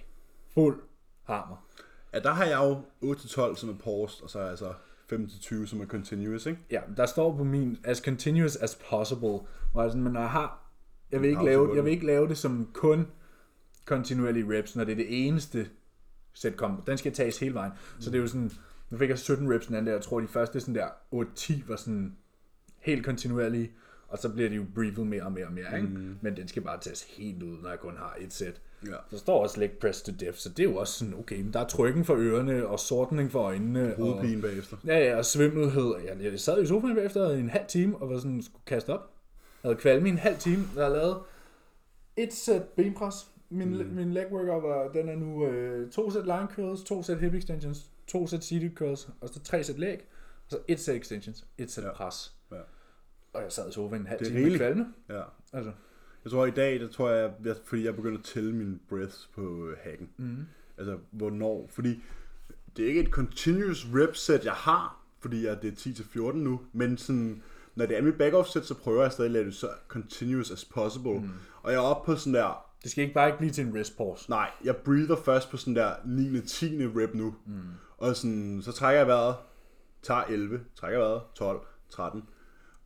Fuld hammer. Ja, der har jeg jo 8-12 som er paused, og så er jeg så 5-20 som er continuous, ikke? Ja, der står på min, as continuous as possible. Hvor jeg sådan, men når jeg har, jeg vil, ikke lave, jeg vil ikke lave det som kun continually reps, når det er det eneste sæt kom. Den skal tages hele vejen. Så det er jo sådan, nu fik jeg 17 reps den anden der, jeg tror de første sådan der 8-10 var sådan helt kontinuerlig, og så bliver de jo briefet mere og mere og mere, ikke? Mm. Men den skal bare tages helt ud, når jeg kun har et sæt. Ja. Der står også leg press to death, så det er jo også sådan, okay, men der er trykken for ørerne, og sortning for øjnene, og, Hovedpine bagefter. Ja, ja, og svimmelhed. Jeg, jeg sad i sofaen efter en halv time, og var sådan, skulle kaste op. Jeg havde kvalme i en halv time. Jeg har lavet et sæt benpres. Min, mm. min leg workout var, den er nu øh, to sæt line curls, to sæt hip extensions, to sæt seated curls, og så tre sæt leg, og så et sæt extensions, et sæt ja. pres. Og jeg sad i sofaen en halv Det time med kvalme. Ja. Altså, Jeg tror i dag, der tror jeg, jeg fordi jeg begynder at tælle mine breaths på øh, hacken. mm. Altså, hvornår. Fordi det er ikke et continuous rep set, jeg har, fordi jeg, det er 10-14 nu, men sådan, når det er mit back-off set, så prøver jeg stadig at lade det så continuous as possible. Mm. Og jeg er oppe på sådan der, det skal ikke bare ikke blive til en rest pause. nej, jeg breather først på sådan der 9. 10. rep nu. Mm. Og sådan, så trækker jeg vejret, tager 11, trækker vejret, 12, 13,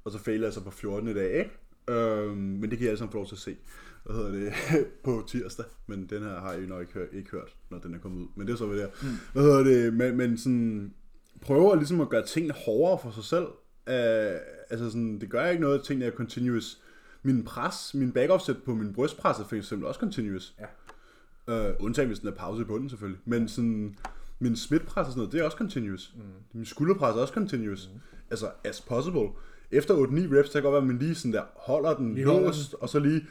og så fejler jeg så på 14 i dag, ikke? Øhm, men det kan jeg alle sammen få lov til at se hvad hedder det, *laughs* på tirsdag. Men den her har jeg jo nok ikke hørt, ikke hørt, når den er kommet ud. Men det er så hvad det er. Mm. Hvad hedder det? Men, men sådan, prøver ligesom at gøre tingene hårdere for sig selv. Uh, altså sådan, det gør ikke noget, at tingene er continuous. Min pres, min back set på min brystpres er for eksempel også continuous. Ja. Uh, undtagen hvis den er pause i bunden selvfølgelig. Men sådan, min smidtpres og sådan noget, det er også continuous. Mm. Min skulderpres er også continuous. Mm. Altså, as possible. Efter 8-9 reps, så kan godt være, at man lige sådan der holder den Lige løst, og så lige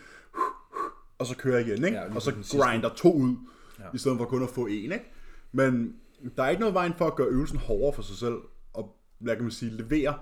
og så kører jeg igen, ikke? Ja, og så grinder to ud, ja. I stedet for kun at få en, ikke? Men der er ikke noget vejen for at gøre øvelsen hårdere for sig selv, og hvad kan man sige, levere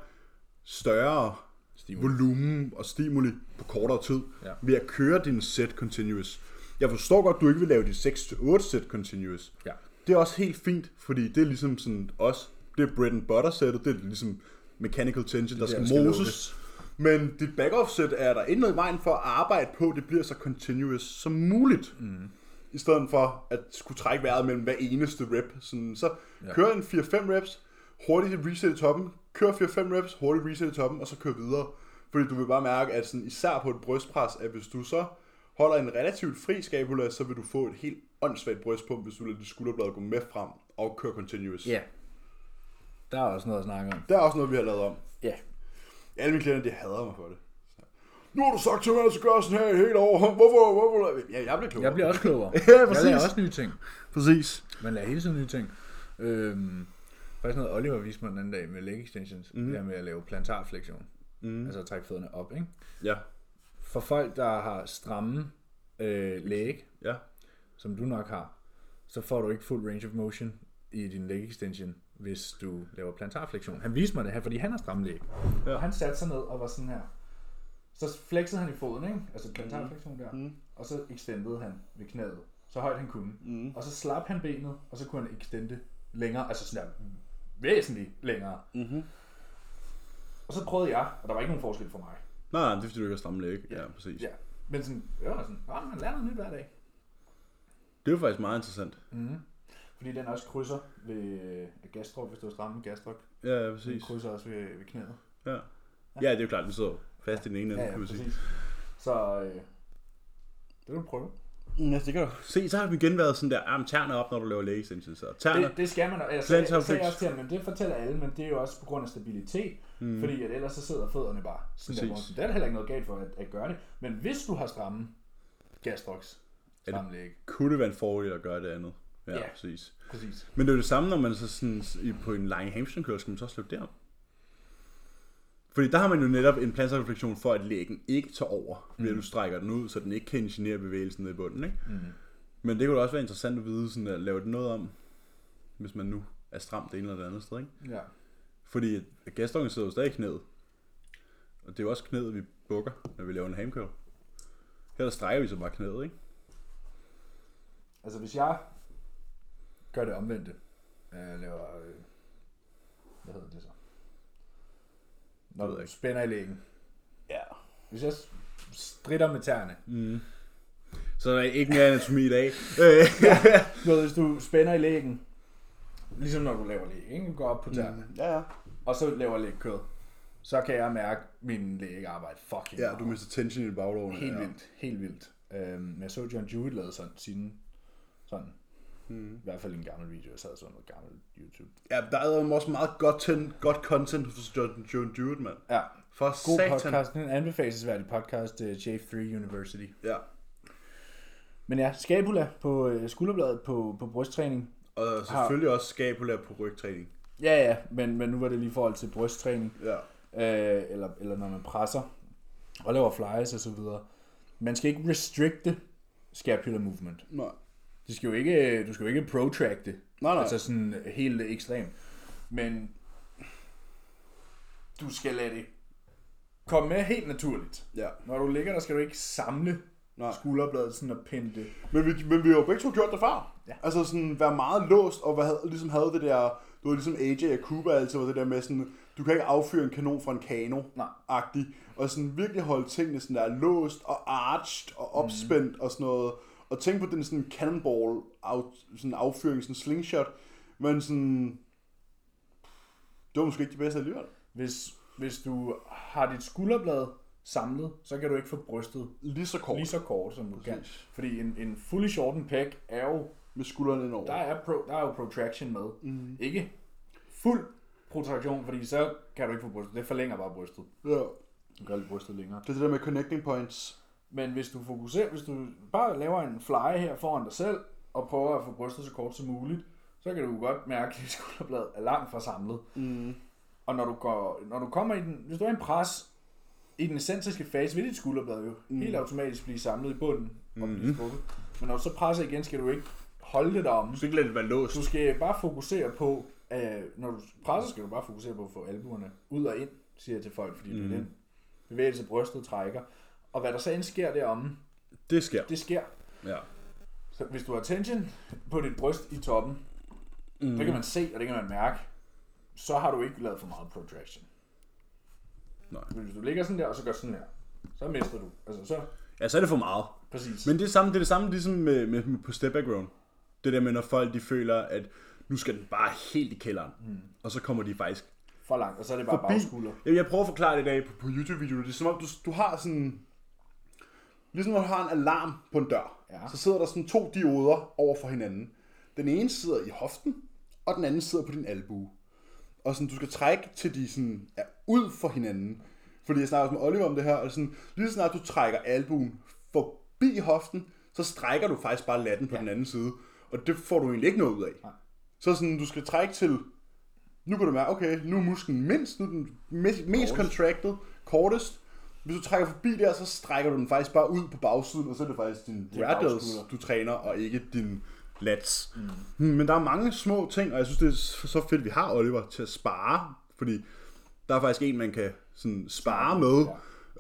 større Stimuli. volumen og stimuli på kortere tid, Ja. ved at køre din set continuous. Jeg forstår godt, at du ikke vil lave de 6-8 set continuous. Ja. Det er også helt fint, fordi det er ligesom sådan også, det er bread and butter sættet, det er ligesom mechanical tension, der der skal moses. Men dit back-off set er der ikke noget i vejen for at arbejde på, det bliver så continuous som muligt. Mm. I stedet for at skulle trække vejret mellem hver eneste rep. Sådan, så Ja. ja. kør en 4-5 reps, hurtigt reset i toppen, kør 4-5 reps, hurtigt reset i toppen, og så kør videre. Fordi du vil bare mærke, at sådan, især på et brystpres, at hvis du så holder en relativt fri scapula, så vil du få et helt åndssvagt brystpump, hvis du lader dit skulderblad gå med frem og køre continuous. Ja. Der er også noget at snakke om. Det er også noget, vi har lavet om. Ja. Alle mine klienter, de hader mig for det. Så, Nu har du sagt til mig, at jeg skal gøre sådan her et helt år. Hvorfor? Hvorfor? Ja, jeg bliver klogere. Jeg bliver også klogere. *laughs* Ja, jeg præcis. lærer også nye ting. Præcis. Man lærer hele tiden nye ting. Øhm, faktisk noget, Oliver viste mig den anden dag med leg extensions. Mm. Det her med at lave plantarflektion. Mm. Altså at trække fødderne op, ikke? Ja. For folk, der har stramme øh, læg, Ja. som du nok har, så får du ikke fuld range of motion i din leg extension, hvis du laver plantarflektion. Han viste mig det her, fordi han har stramme læg. Ja. Og han satte sig ned og var sådan her. Så flexede han i foden, ikke? Altså plantarflektion der. Mm. Og så extendede han ved knæet, så højt han kunne. Mm. Og så slap han benet, og så kunne han extende længere, altså sådan der væsentligt længere. Mm-hmm. Og så prøvede jeg, og der var ikke nogen forskel for mig. Nej, nej, det er fordi, du ikke har stramme læg. Ja, præcis. Ja. Men sådan, jeg var sådan, "Nå, man lærer noget nyt hver dag. Det er jo faktisk meget interessant. Mm. Fordi den også krydser ved øh, gastrok, hvis du har strammet gastrok. Ja, ja, Den præcis. krydser også ved, ved knæet. Ja. ja, det er jo klart, den sidder fast i den ene ende, kan man sige. præcis. Så øh, det vil du prøve. Ja, det kan du. Se, så har vi igen været sådan der, arm tærne op, når du laver leg extensions. Og tærne, Det, det skal man, Plantar jeg sagde også til ham, men det fortæller alle, men det er jo også på grund af stabilitet, mm. fordi at ellers så sidder fødderne bare sådan der, Præcis. hvor- Det er der heller ikke noget galt for at, at gøre det, men hvis du har stramme gastroks, det- stramme læg, kunne det være en fordel at gøre det andet. Ja, Ja. præcis. præcis. Men det er jo det samme, når man så sådan, på en lang hamstring curl, skal man så det om. Fordi der har man jo netop en plantareflektion for, at lægen ikke tager over, ved at du strækker den ud, så den ikke kan ingeniere bevægelsen ned i bunden. Ikke? Mm. Men det kunne da også være interessant at vide, sådan at lave det noget om, hvis man nu er stramt det ene eller det andet sted. Ikke? Ja. Fordi gastrokken sidder jo stadig i knæet. Og det er jo også knæet, vi bukker, når vi laver en hamcurl. Her der strækker vi så bare knæet, ikke? Altså hvis jeg gør det omvendte, jeg laver, øh, hvad hedder det så? Når du spænder i lægen. Ja. Hvis jeg stritter med tæerne, Mm. Så der er ikke mere anatomi i dag. *laughs* Øh, *laughs* Du ved, hvis du spænder i lægen, ligesom når du laver læg, ikke? Du går op på tæerne, mm. ja, ja. og så laver lægkød, så kan jeg mærke, at min læg arbejder fucking Ja, du mister tension i baglåren. Helt ja. vildt, helt vildt. Øhm, men jeg så John Jewett lavede sådan, sin, sådan, Mm. i hvert fald en gammel video, jeg sad sådan noget gammel YouTube. Ja, der er jo også meget godt, ten, godt content hos John, John Jewett, mand. Ja, For god satan. podcast, en anbefalesværdig podcast, uh, J3 University. Ja. Men ja, scapula på uh, skulderbladet på, på brysttræning. Og selvfølgelig også scapula på rygtræning. Ja, ja, men, men nu var det lige i forhold til brysttræning. Ja. øh, eller, eller når man presser og laver flyers og så videre. Man skal ikke restrikte scapular movement. Nej. Du skal jo ikke, du skal jo ikke protract det. Nej, nej. Altså sådan helt ekstremt. Men du skal lade det komme med helt naturligt. Ja. Når du ligger der, skal du ikke samle Nej. skulderbladet sådan og pinde det. Men vi, men vi har jo begge to gjort det før. Ja. Altså sådan være meget låst, og hvad ligesom havde det der, du ved ligesom AJ og Cooper altid var det der med sådan, du kan ikke affyre en kanon fra en kano agtig og sådan virkelig holde tingene sådan der låst og arched og opspændt mm. og sådan noget. Og tænk på den sådan cannonball af, sådan affyring, sådan slingshot, men sådan, det var måske ikke det bedste alligevel. Hvis, hvis du har dit skulderblad samlet, så kan du ikke få brystet Lige så kort. lige så kort, som du kan. Præcis. Fordi en, en fully shortened pec er jo Med skuldrene indover. Der er, pro, der er jo protraction med. Mhm. Mm. Ikke fuld protraktion, fordi så kan du ikke få brystet. Det forlænger bare brystet. Ja. Du gør lige brystet længere. Det er det der med connecting points. Men hvis du fokuserer, hvis du bare laver en fly her foran dig selv, og prøver at få brystet så kort som muligt, så kan du godt mærke, at *laughs* dit skulderblad er langt fra samlet. Mm. Og når du, går, når du kommer i den, hvis du er i en pres, i den essensiske fase, vil dit skulderblad jo mm. helt automatisk blive samlet i bunden og blive strukket. Men når du så presser igen, skal du ikke holde det derom. Du skal ikke lade det være låst. Du skal bare fokusere på, øh, når du presser, skal du bare fokusere på at få albuerne ud og ind, siger jeg til folk, fordi mm. det er den bevægelse, brystet trækker. Og hvad der så end sker deromme, Det sker. det sker. Ja. Så hvis du har tension på dit bryst i toppen, mm. det kan man se, og det kan man mærke, så har du ikke lavet for meget protraction. Nej. Men hvis du ligger sådan der, og så gør sådan her, så mister du. Altså så, Ja, så er det for meget. præcis. Men det er, samme, det er det samme ligesom med, med, med på step back round. Det der med, når folk de føler, at nu skal den bare helt i kælderen. Mm. Og så kommer de faktisk for langt, og så er det bare bagskulder. Jamen, jeg prøver at forklare det i dag på, på YouTube-videoer. Det er som om, du, du har sådan... Ligesom når du har en alarm på en dør, Ja. så sidder der sådan to dioder over for hinanden. Den ene sidder i hoften, og den anden sidder på din albue. Og sådan, du skal trække til de sådan er ud for hinanden. Fordi jeg snakker med Oliver om det her, og sådan, lige så snart du trækker albuen forbi hoften, så strækker du faktisk bare latten på ja. den anden side. Og det får du egentlig ikke noget ud af. Nej. Så sådan, du skal trække til nu kan du mærke, okay, nu er musklen mindst, nu er den mest, mest contracted, kortest. Hvis du trækker forbi der, så strækker du den faktisk bare ud på bagsiden, og så er det faktisk din radials, du træner, og ikke din lats. Mm. Men der er mange små ting, og jeg synes, det er så fedt, vi har Oliver til at spare, fordi der er faktisk en, man kan sådan spare med,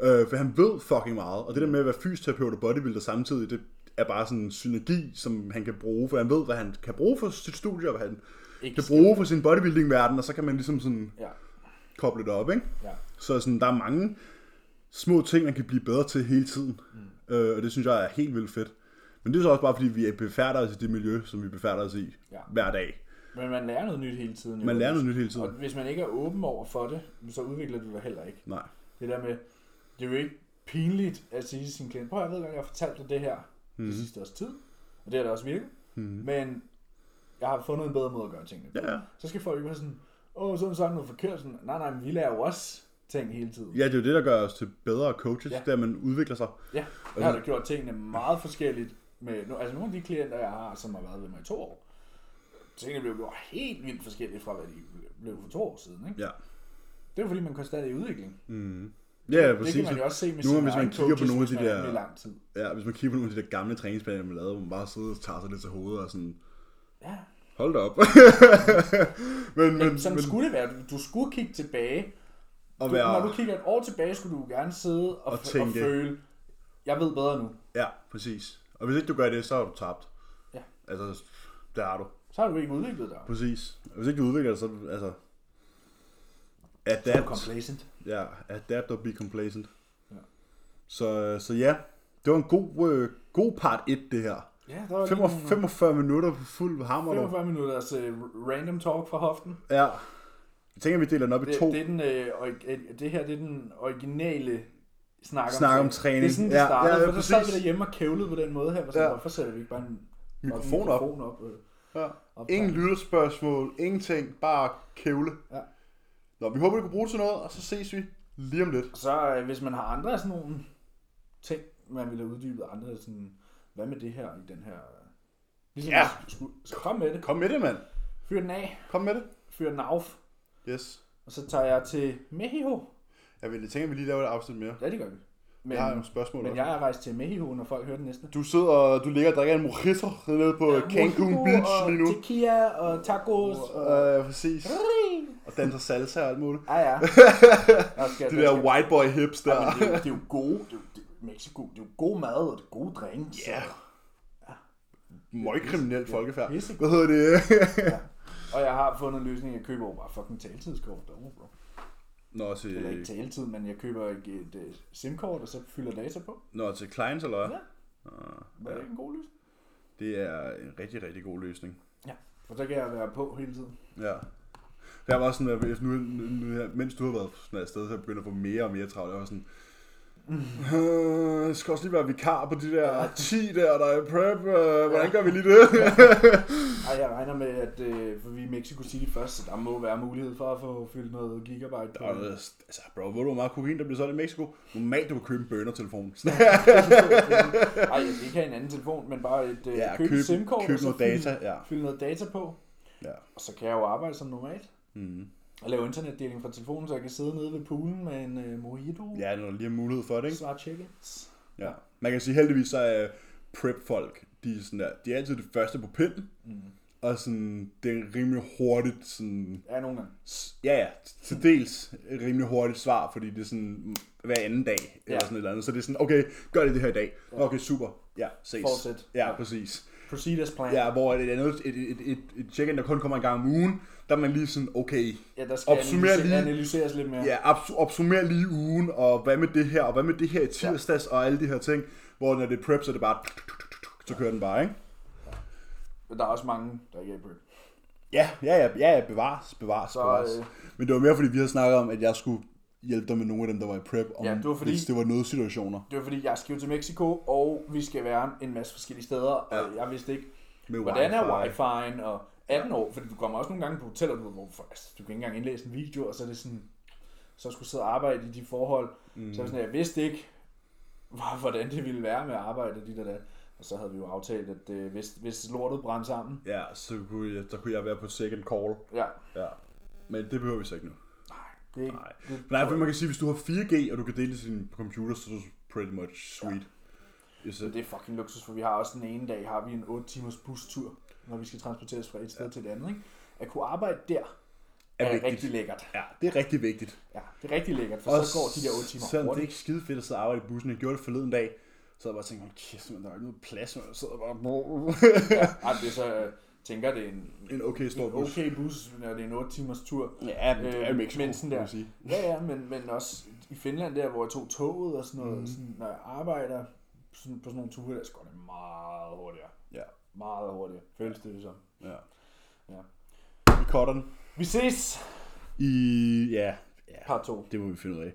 øh, for han ved fucking meget. Og det der med at være fysioterapeut og bodybuilder samtidig, det er bare sådan en synergi, som han kan bruge, for han ved, hvad han kan bruge for sit studie, og hvad han Ikke kan bruge for sin bodybuilding-verden, og så kan man ligesom sådan Ja, koble det op, ikke? ja. Så sådan, der er mange små ting, man kan blive bedre til hele tiden. Mm. Øh, og det synes jeg er helt vildt fedt. Men det er så også bare, fordi vi befærder os i det miljø, som vi befærder os i Ja. hver dag. Men man lærer noget nyt hele tiden. jo. Man lærer noget nyt hele Og tiden. hvis man ikke er åben over for det, så udvikler du dig heller ikke. Nej. Det der med, det er jo ikke pinligt at sige til sin klient, prøv at jeg ved godt, jeg har fortalt dig det her mm. det sidste års tid, og det har da også virket, mm. men jeg har fundet en bedre måde at gøre tingene på. Ja, ja. Så skal folk ikke være sådan, åh, så har du sagt noget forkert. Sådan, nej, nej, men vi lærer jo også ting hele tiden. Ja, det er jo det, der gør os til bedre coaches, Ja. ja. det at man udvikler sig. Ja, jeg har da gjort tingene meget forskelligt. Med, nu- altså nogle af de klienter, jeg har, som har været ved mig i to år, tingene blev gjort helt vildt forskelligt fra, hvad de blev for to år siden. Ikke? Ja. Det er fordi, man konstant er i udvikling. Mm. Ja, Det præcis. kan man jo også se med Nu, hvis man kigger på nogle af de er der- lang tid. Ja, hvis man kigger på nogle af de der gamle træningsplaner, man lavede, hvor man bare sidder og tager sig lidt til hovedet og sådan, Ja, hold da op. *laughs* men, men, men, sådan men, skulle det være. Du skulle kigge tilbage. Du, være, Når du kigger et år tilbage, skulle du gerne sidde og, Og og, og tænke- føle, jeg ved bedre nu. Ja, præcis. Og hvis ikke du gør det, så har du tabt. Ja. Altså, der har du. Så har du ikke udviklet dig. Præcis. Og hvis ikke du udvikler dig, så er altså... Så er du Adapt. complacent. Ja, adapt og be complacent. Ja. Så, så ja, det var en god, øh, god part 1, det her. Ja, der var 45, lige nogle- 45 minutter på fuld hammer. du. 45 minutters uh, random talk fra hoften. Ja. Jeg tænker, vi deler den op i to. det, er den, øh, øh, det her det er den originale snak om, Snak om træning. Det er sådan, det Ja, startede, ja, ja, for så sad vi derhjemme og kævlede på den måde her. Og så, Ja. Hvorfor sætter vi ikke bare en Mikrofon op. mikrofon op? øh, Ja. op Ingen lytterspørgsmål, ingenting, bare kævle. Ja. Nå, vi håber, du kan bruge det til noget, og så ses vi lige om lidt. Så øh, hvis man har andre af sådan nogle ting, man ville have uddybet, andre sådan, hvad med det her i den her... Ligesom, Ja. Skulle, så kom med det. Kom med det, mand. Fyr den af. Kom med det. Fyr den af. Yes. Og så tager jeg til Mexico. Jeg vil jeg tænker, at vi lige laver et afsnit mere. Ja, det gør vi. Men, Jeg har nogle spørgsmål men også. jeg er rejst til Mexico, når folk hører den næste. Du sidder og du ligger og drikker en mojito nede på ja, Cancun Mojito Beach og lige nu. tequila og tacos. Og... Øh, præcis. Og danser salsa og alt muligt. Ja, ja. *laughs* Der skal, De der white boy hips der. Ja, men det, er, det er jo *laughs* gode, det er, det, Mexico, det er jo god mad, og det er gode drinks. Ja. og- Møg kriminelt folkefærd. Hvad hedder det? *laughs* Og jeg har fundet en løsning, jeg køber jo bare fucking taltidskort derovre, bro. Nå, til, Eller ikke taletid, men jeg køber et, et, et SIM-kort, og så fylder data på. nå, til clients, eller hvad? Ja. Ah, Var det ikke en god løsning? Det er en rigtig, rigtig god løsning. Ja. For så kan jeg være på hele tiden. Ja. Jeg var også sådan, at nu, nu, nu, mens du har været sådan et sted, så jeg begynder at få mere og mere travlt. Jeg var sådan, øh, jeg skal også lige være vikar på de der 10 der, der er i prep. Øh, hvordan gør vi lige det? *laughs* Ej, jeg regner med, at øh, for vi er i Mexico City først, så der må være mulighed for at få fyldt noget gigabyte. Der er noget- altså, bro, ved du, hvor meget kokain, der bliver solgt i Mexico? Normalt, du kan købe en burner-telefon. Ej, det kan en anden telefon, men bare et øh, ja, køb, køb, SIM-kort, køb og så noget data. Ja. fylde noget data på. Ja. Og så kan jeg jo arbejde som normalt. Mm. Og lave internetdeling fra telefonen, så jeg kan sidde nede ved poolen med en øh, mojito. ja, når der lige er mulighed for det, ikke? Svart chickens. Ja. Man kan sige heldigvis, så er prep-folk, de er, sådan der, de er altid det første på pinden. Mm. og sådan, det er rimelig hurtigt, sådan, Ja, nogle gange. ja ja, til dels rimelig hurtigt svar, fordi det er sådan hver anden dag, eller Ja. sådan et eller andet. Så det er sådan, okay, gør det det her i dag. Okay, super. Ja, ses. Fortsæt. Ja, Ja. præcis. Proceed as planned. Ja, hvor et andet, et, et, et, et check-in, der kun kommer en gang om ugen, der er man lige sådan, okay, ja der skal Opsummer analyse- lige- analyseres lidt mere. ja, abs- opsummer lige ugen, og hvad med det her, og hvad med det her i tirsdags, og alle de her ting, hvor når det er prep, så er det bare, så kører den bare, ikke? Men der er også mange, der ikke er i prep. Ja, ja, ja, ja, ja bevares, bevares, Så, bevares. øh, Men det var mere, fordi vi havde snakket om, at jeg skulle hjælpe dig med nogle af dem, der var i prep, om Ja, det var fordi- hvis det var noget situationer. Det var fordi, jeg skal til Mexico, og vi skal være en masse forskellige steder, og Ja. jeg vidste ikke, Med hvordan er wifi. wifi'en, og 18 år, fordi du kommer også nogle gange på hoteller, du, hvor altså, du kan ikke engang indlæse en video, og så er det sådan, så skulle sidde og arbejde i de forhold, mm. så sådan, jeg vidste ikke, hvor- hvordan det ville være med at arbejde dit og dat. Og så havde vi jo aftalt, at øh, hvis, hvis lortet brændte sammen, Ja, så kunne, jeg, så kunne jeg være på second call. ja, Ja. Men det behøver vi så ikke nu. Det er ikke... Nej. Det, Nej, for man kan sige, hvis du har 4G, og du kan dele din computer, så er du pretty much sweet. Ja. Så det er fucking luksus, for vi har også den ene dag, har vi en 8 timers bustur, når vi skal transporteres fra et sted ja. til et andet. Ikke? At kunne arbejde der, er, er vigtigt. rigtig lækkert. Ja, det er rigtig vigtigt. Ja, det er rigtig lækkert, for Og så går de der 8 timer Selvom det er hurtigt. ikke skide fedt at sidde og arbejde i bussen. Jeg gjorde det forleden dag. Så jeg bare tænkte, kæft, man, der er ikke noget plads, man. Jeg sidder bare... Ja, ej, det er så, tænker, det er en, en okay stor en bus. okay bus, når det er en 8 timers tur. Ja, men det er jo Øh, Mexico, men sådan kan der. sige. Ja, ja, men, men også i Finland der, hvor jeg tog toget og sådan noget, mm. sådan, når jeg arbejder sådan, på sådan nogle ture, der så går det meget hurtigere. Ja, Meget hurtigere, føles det som. ja. Ja. Vi cutter den. Vi ses! I... Ja, ja. Part 2. Det må vi finde ud af.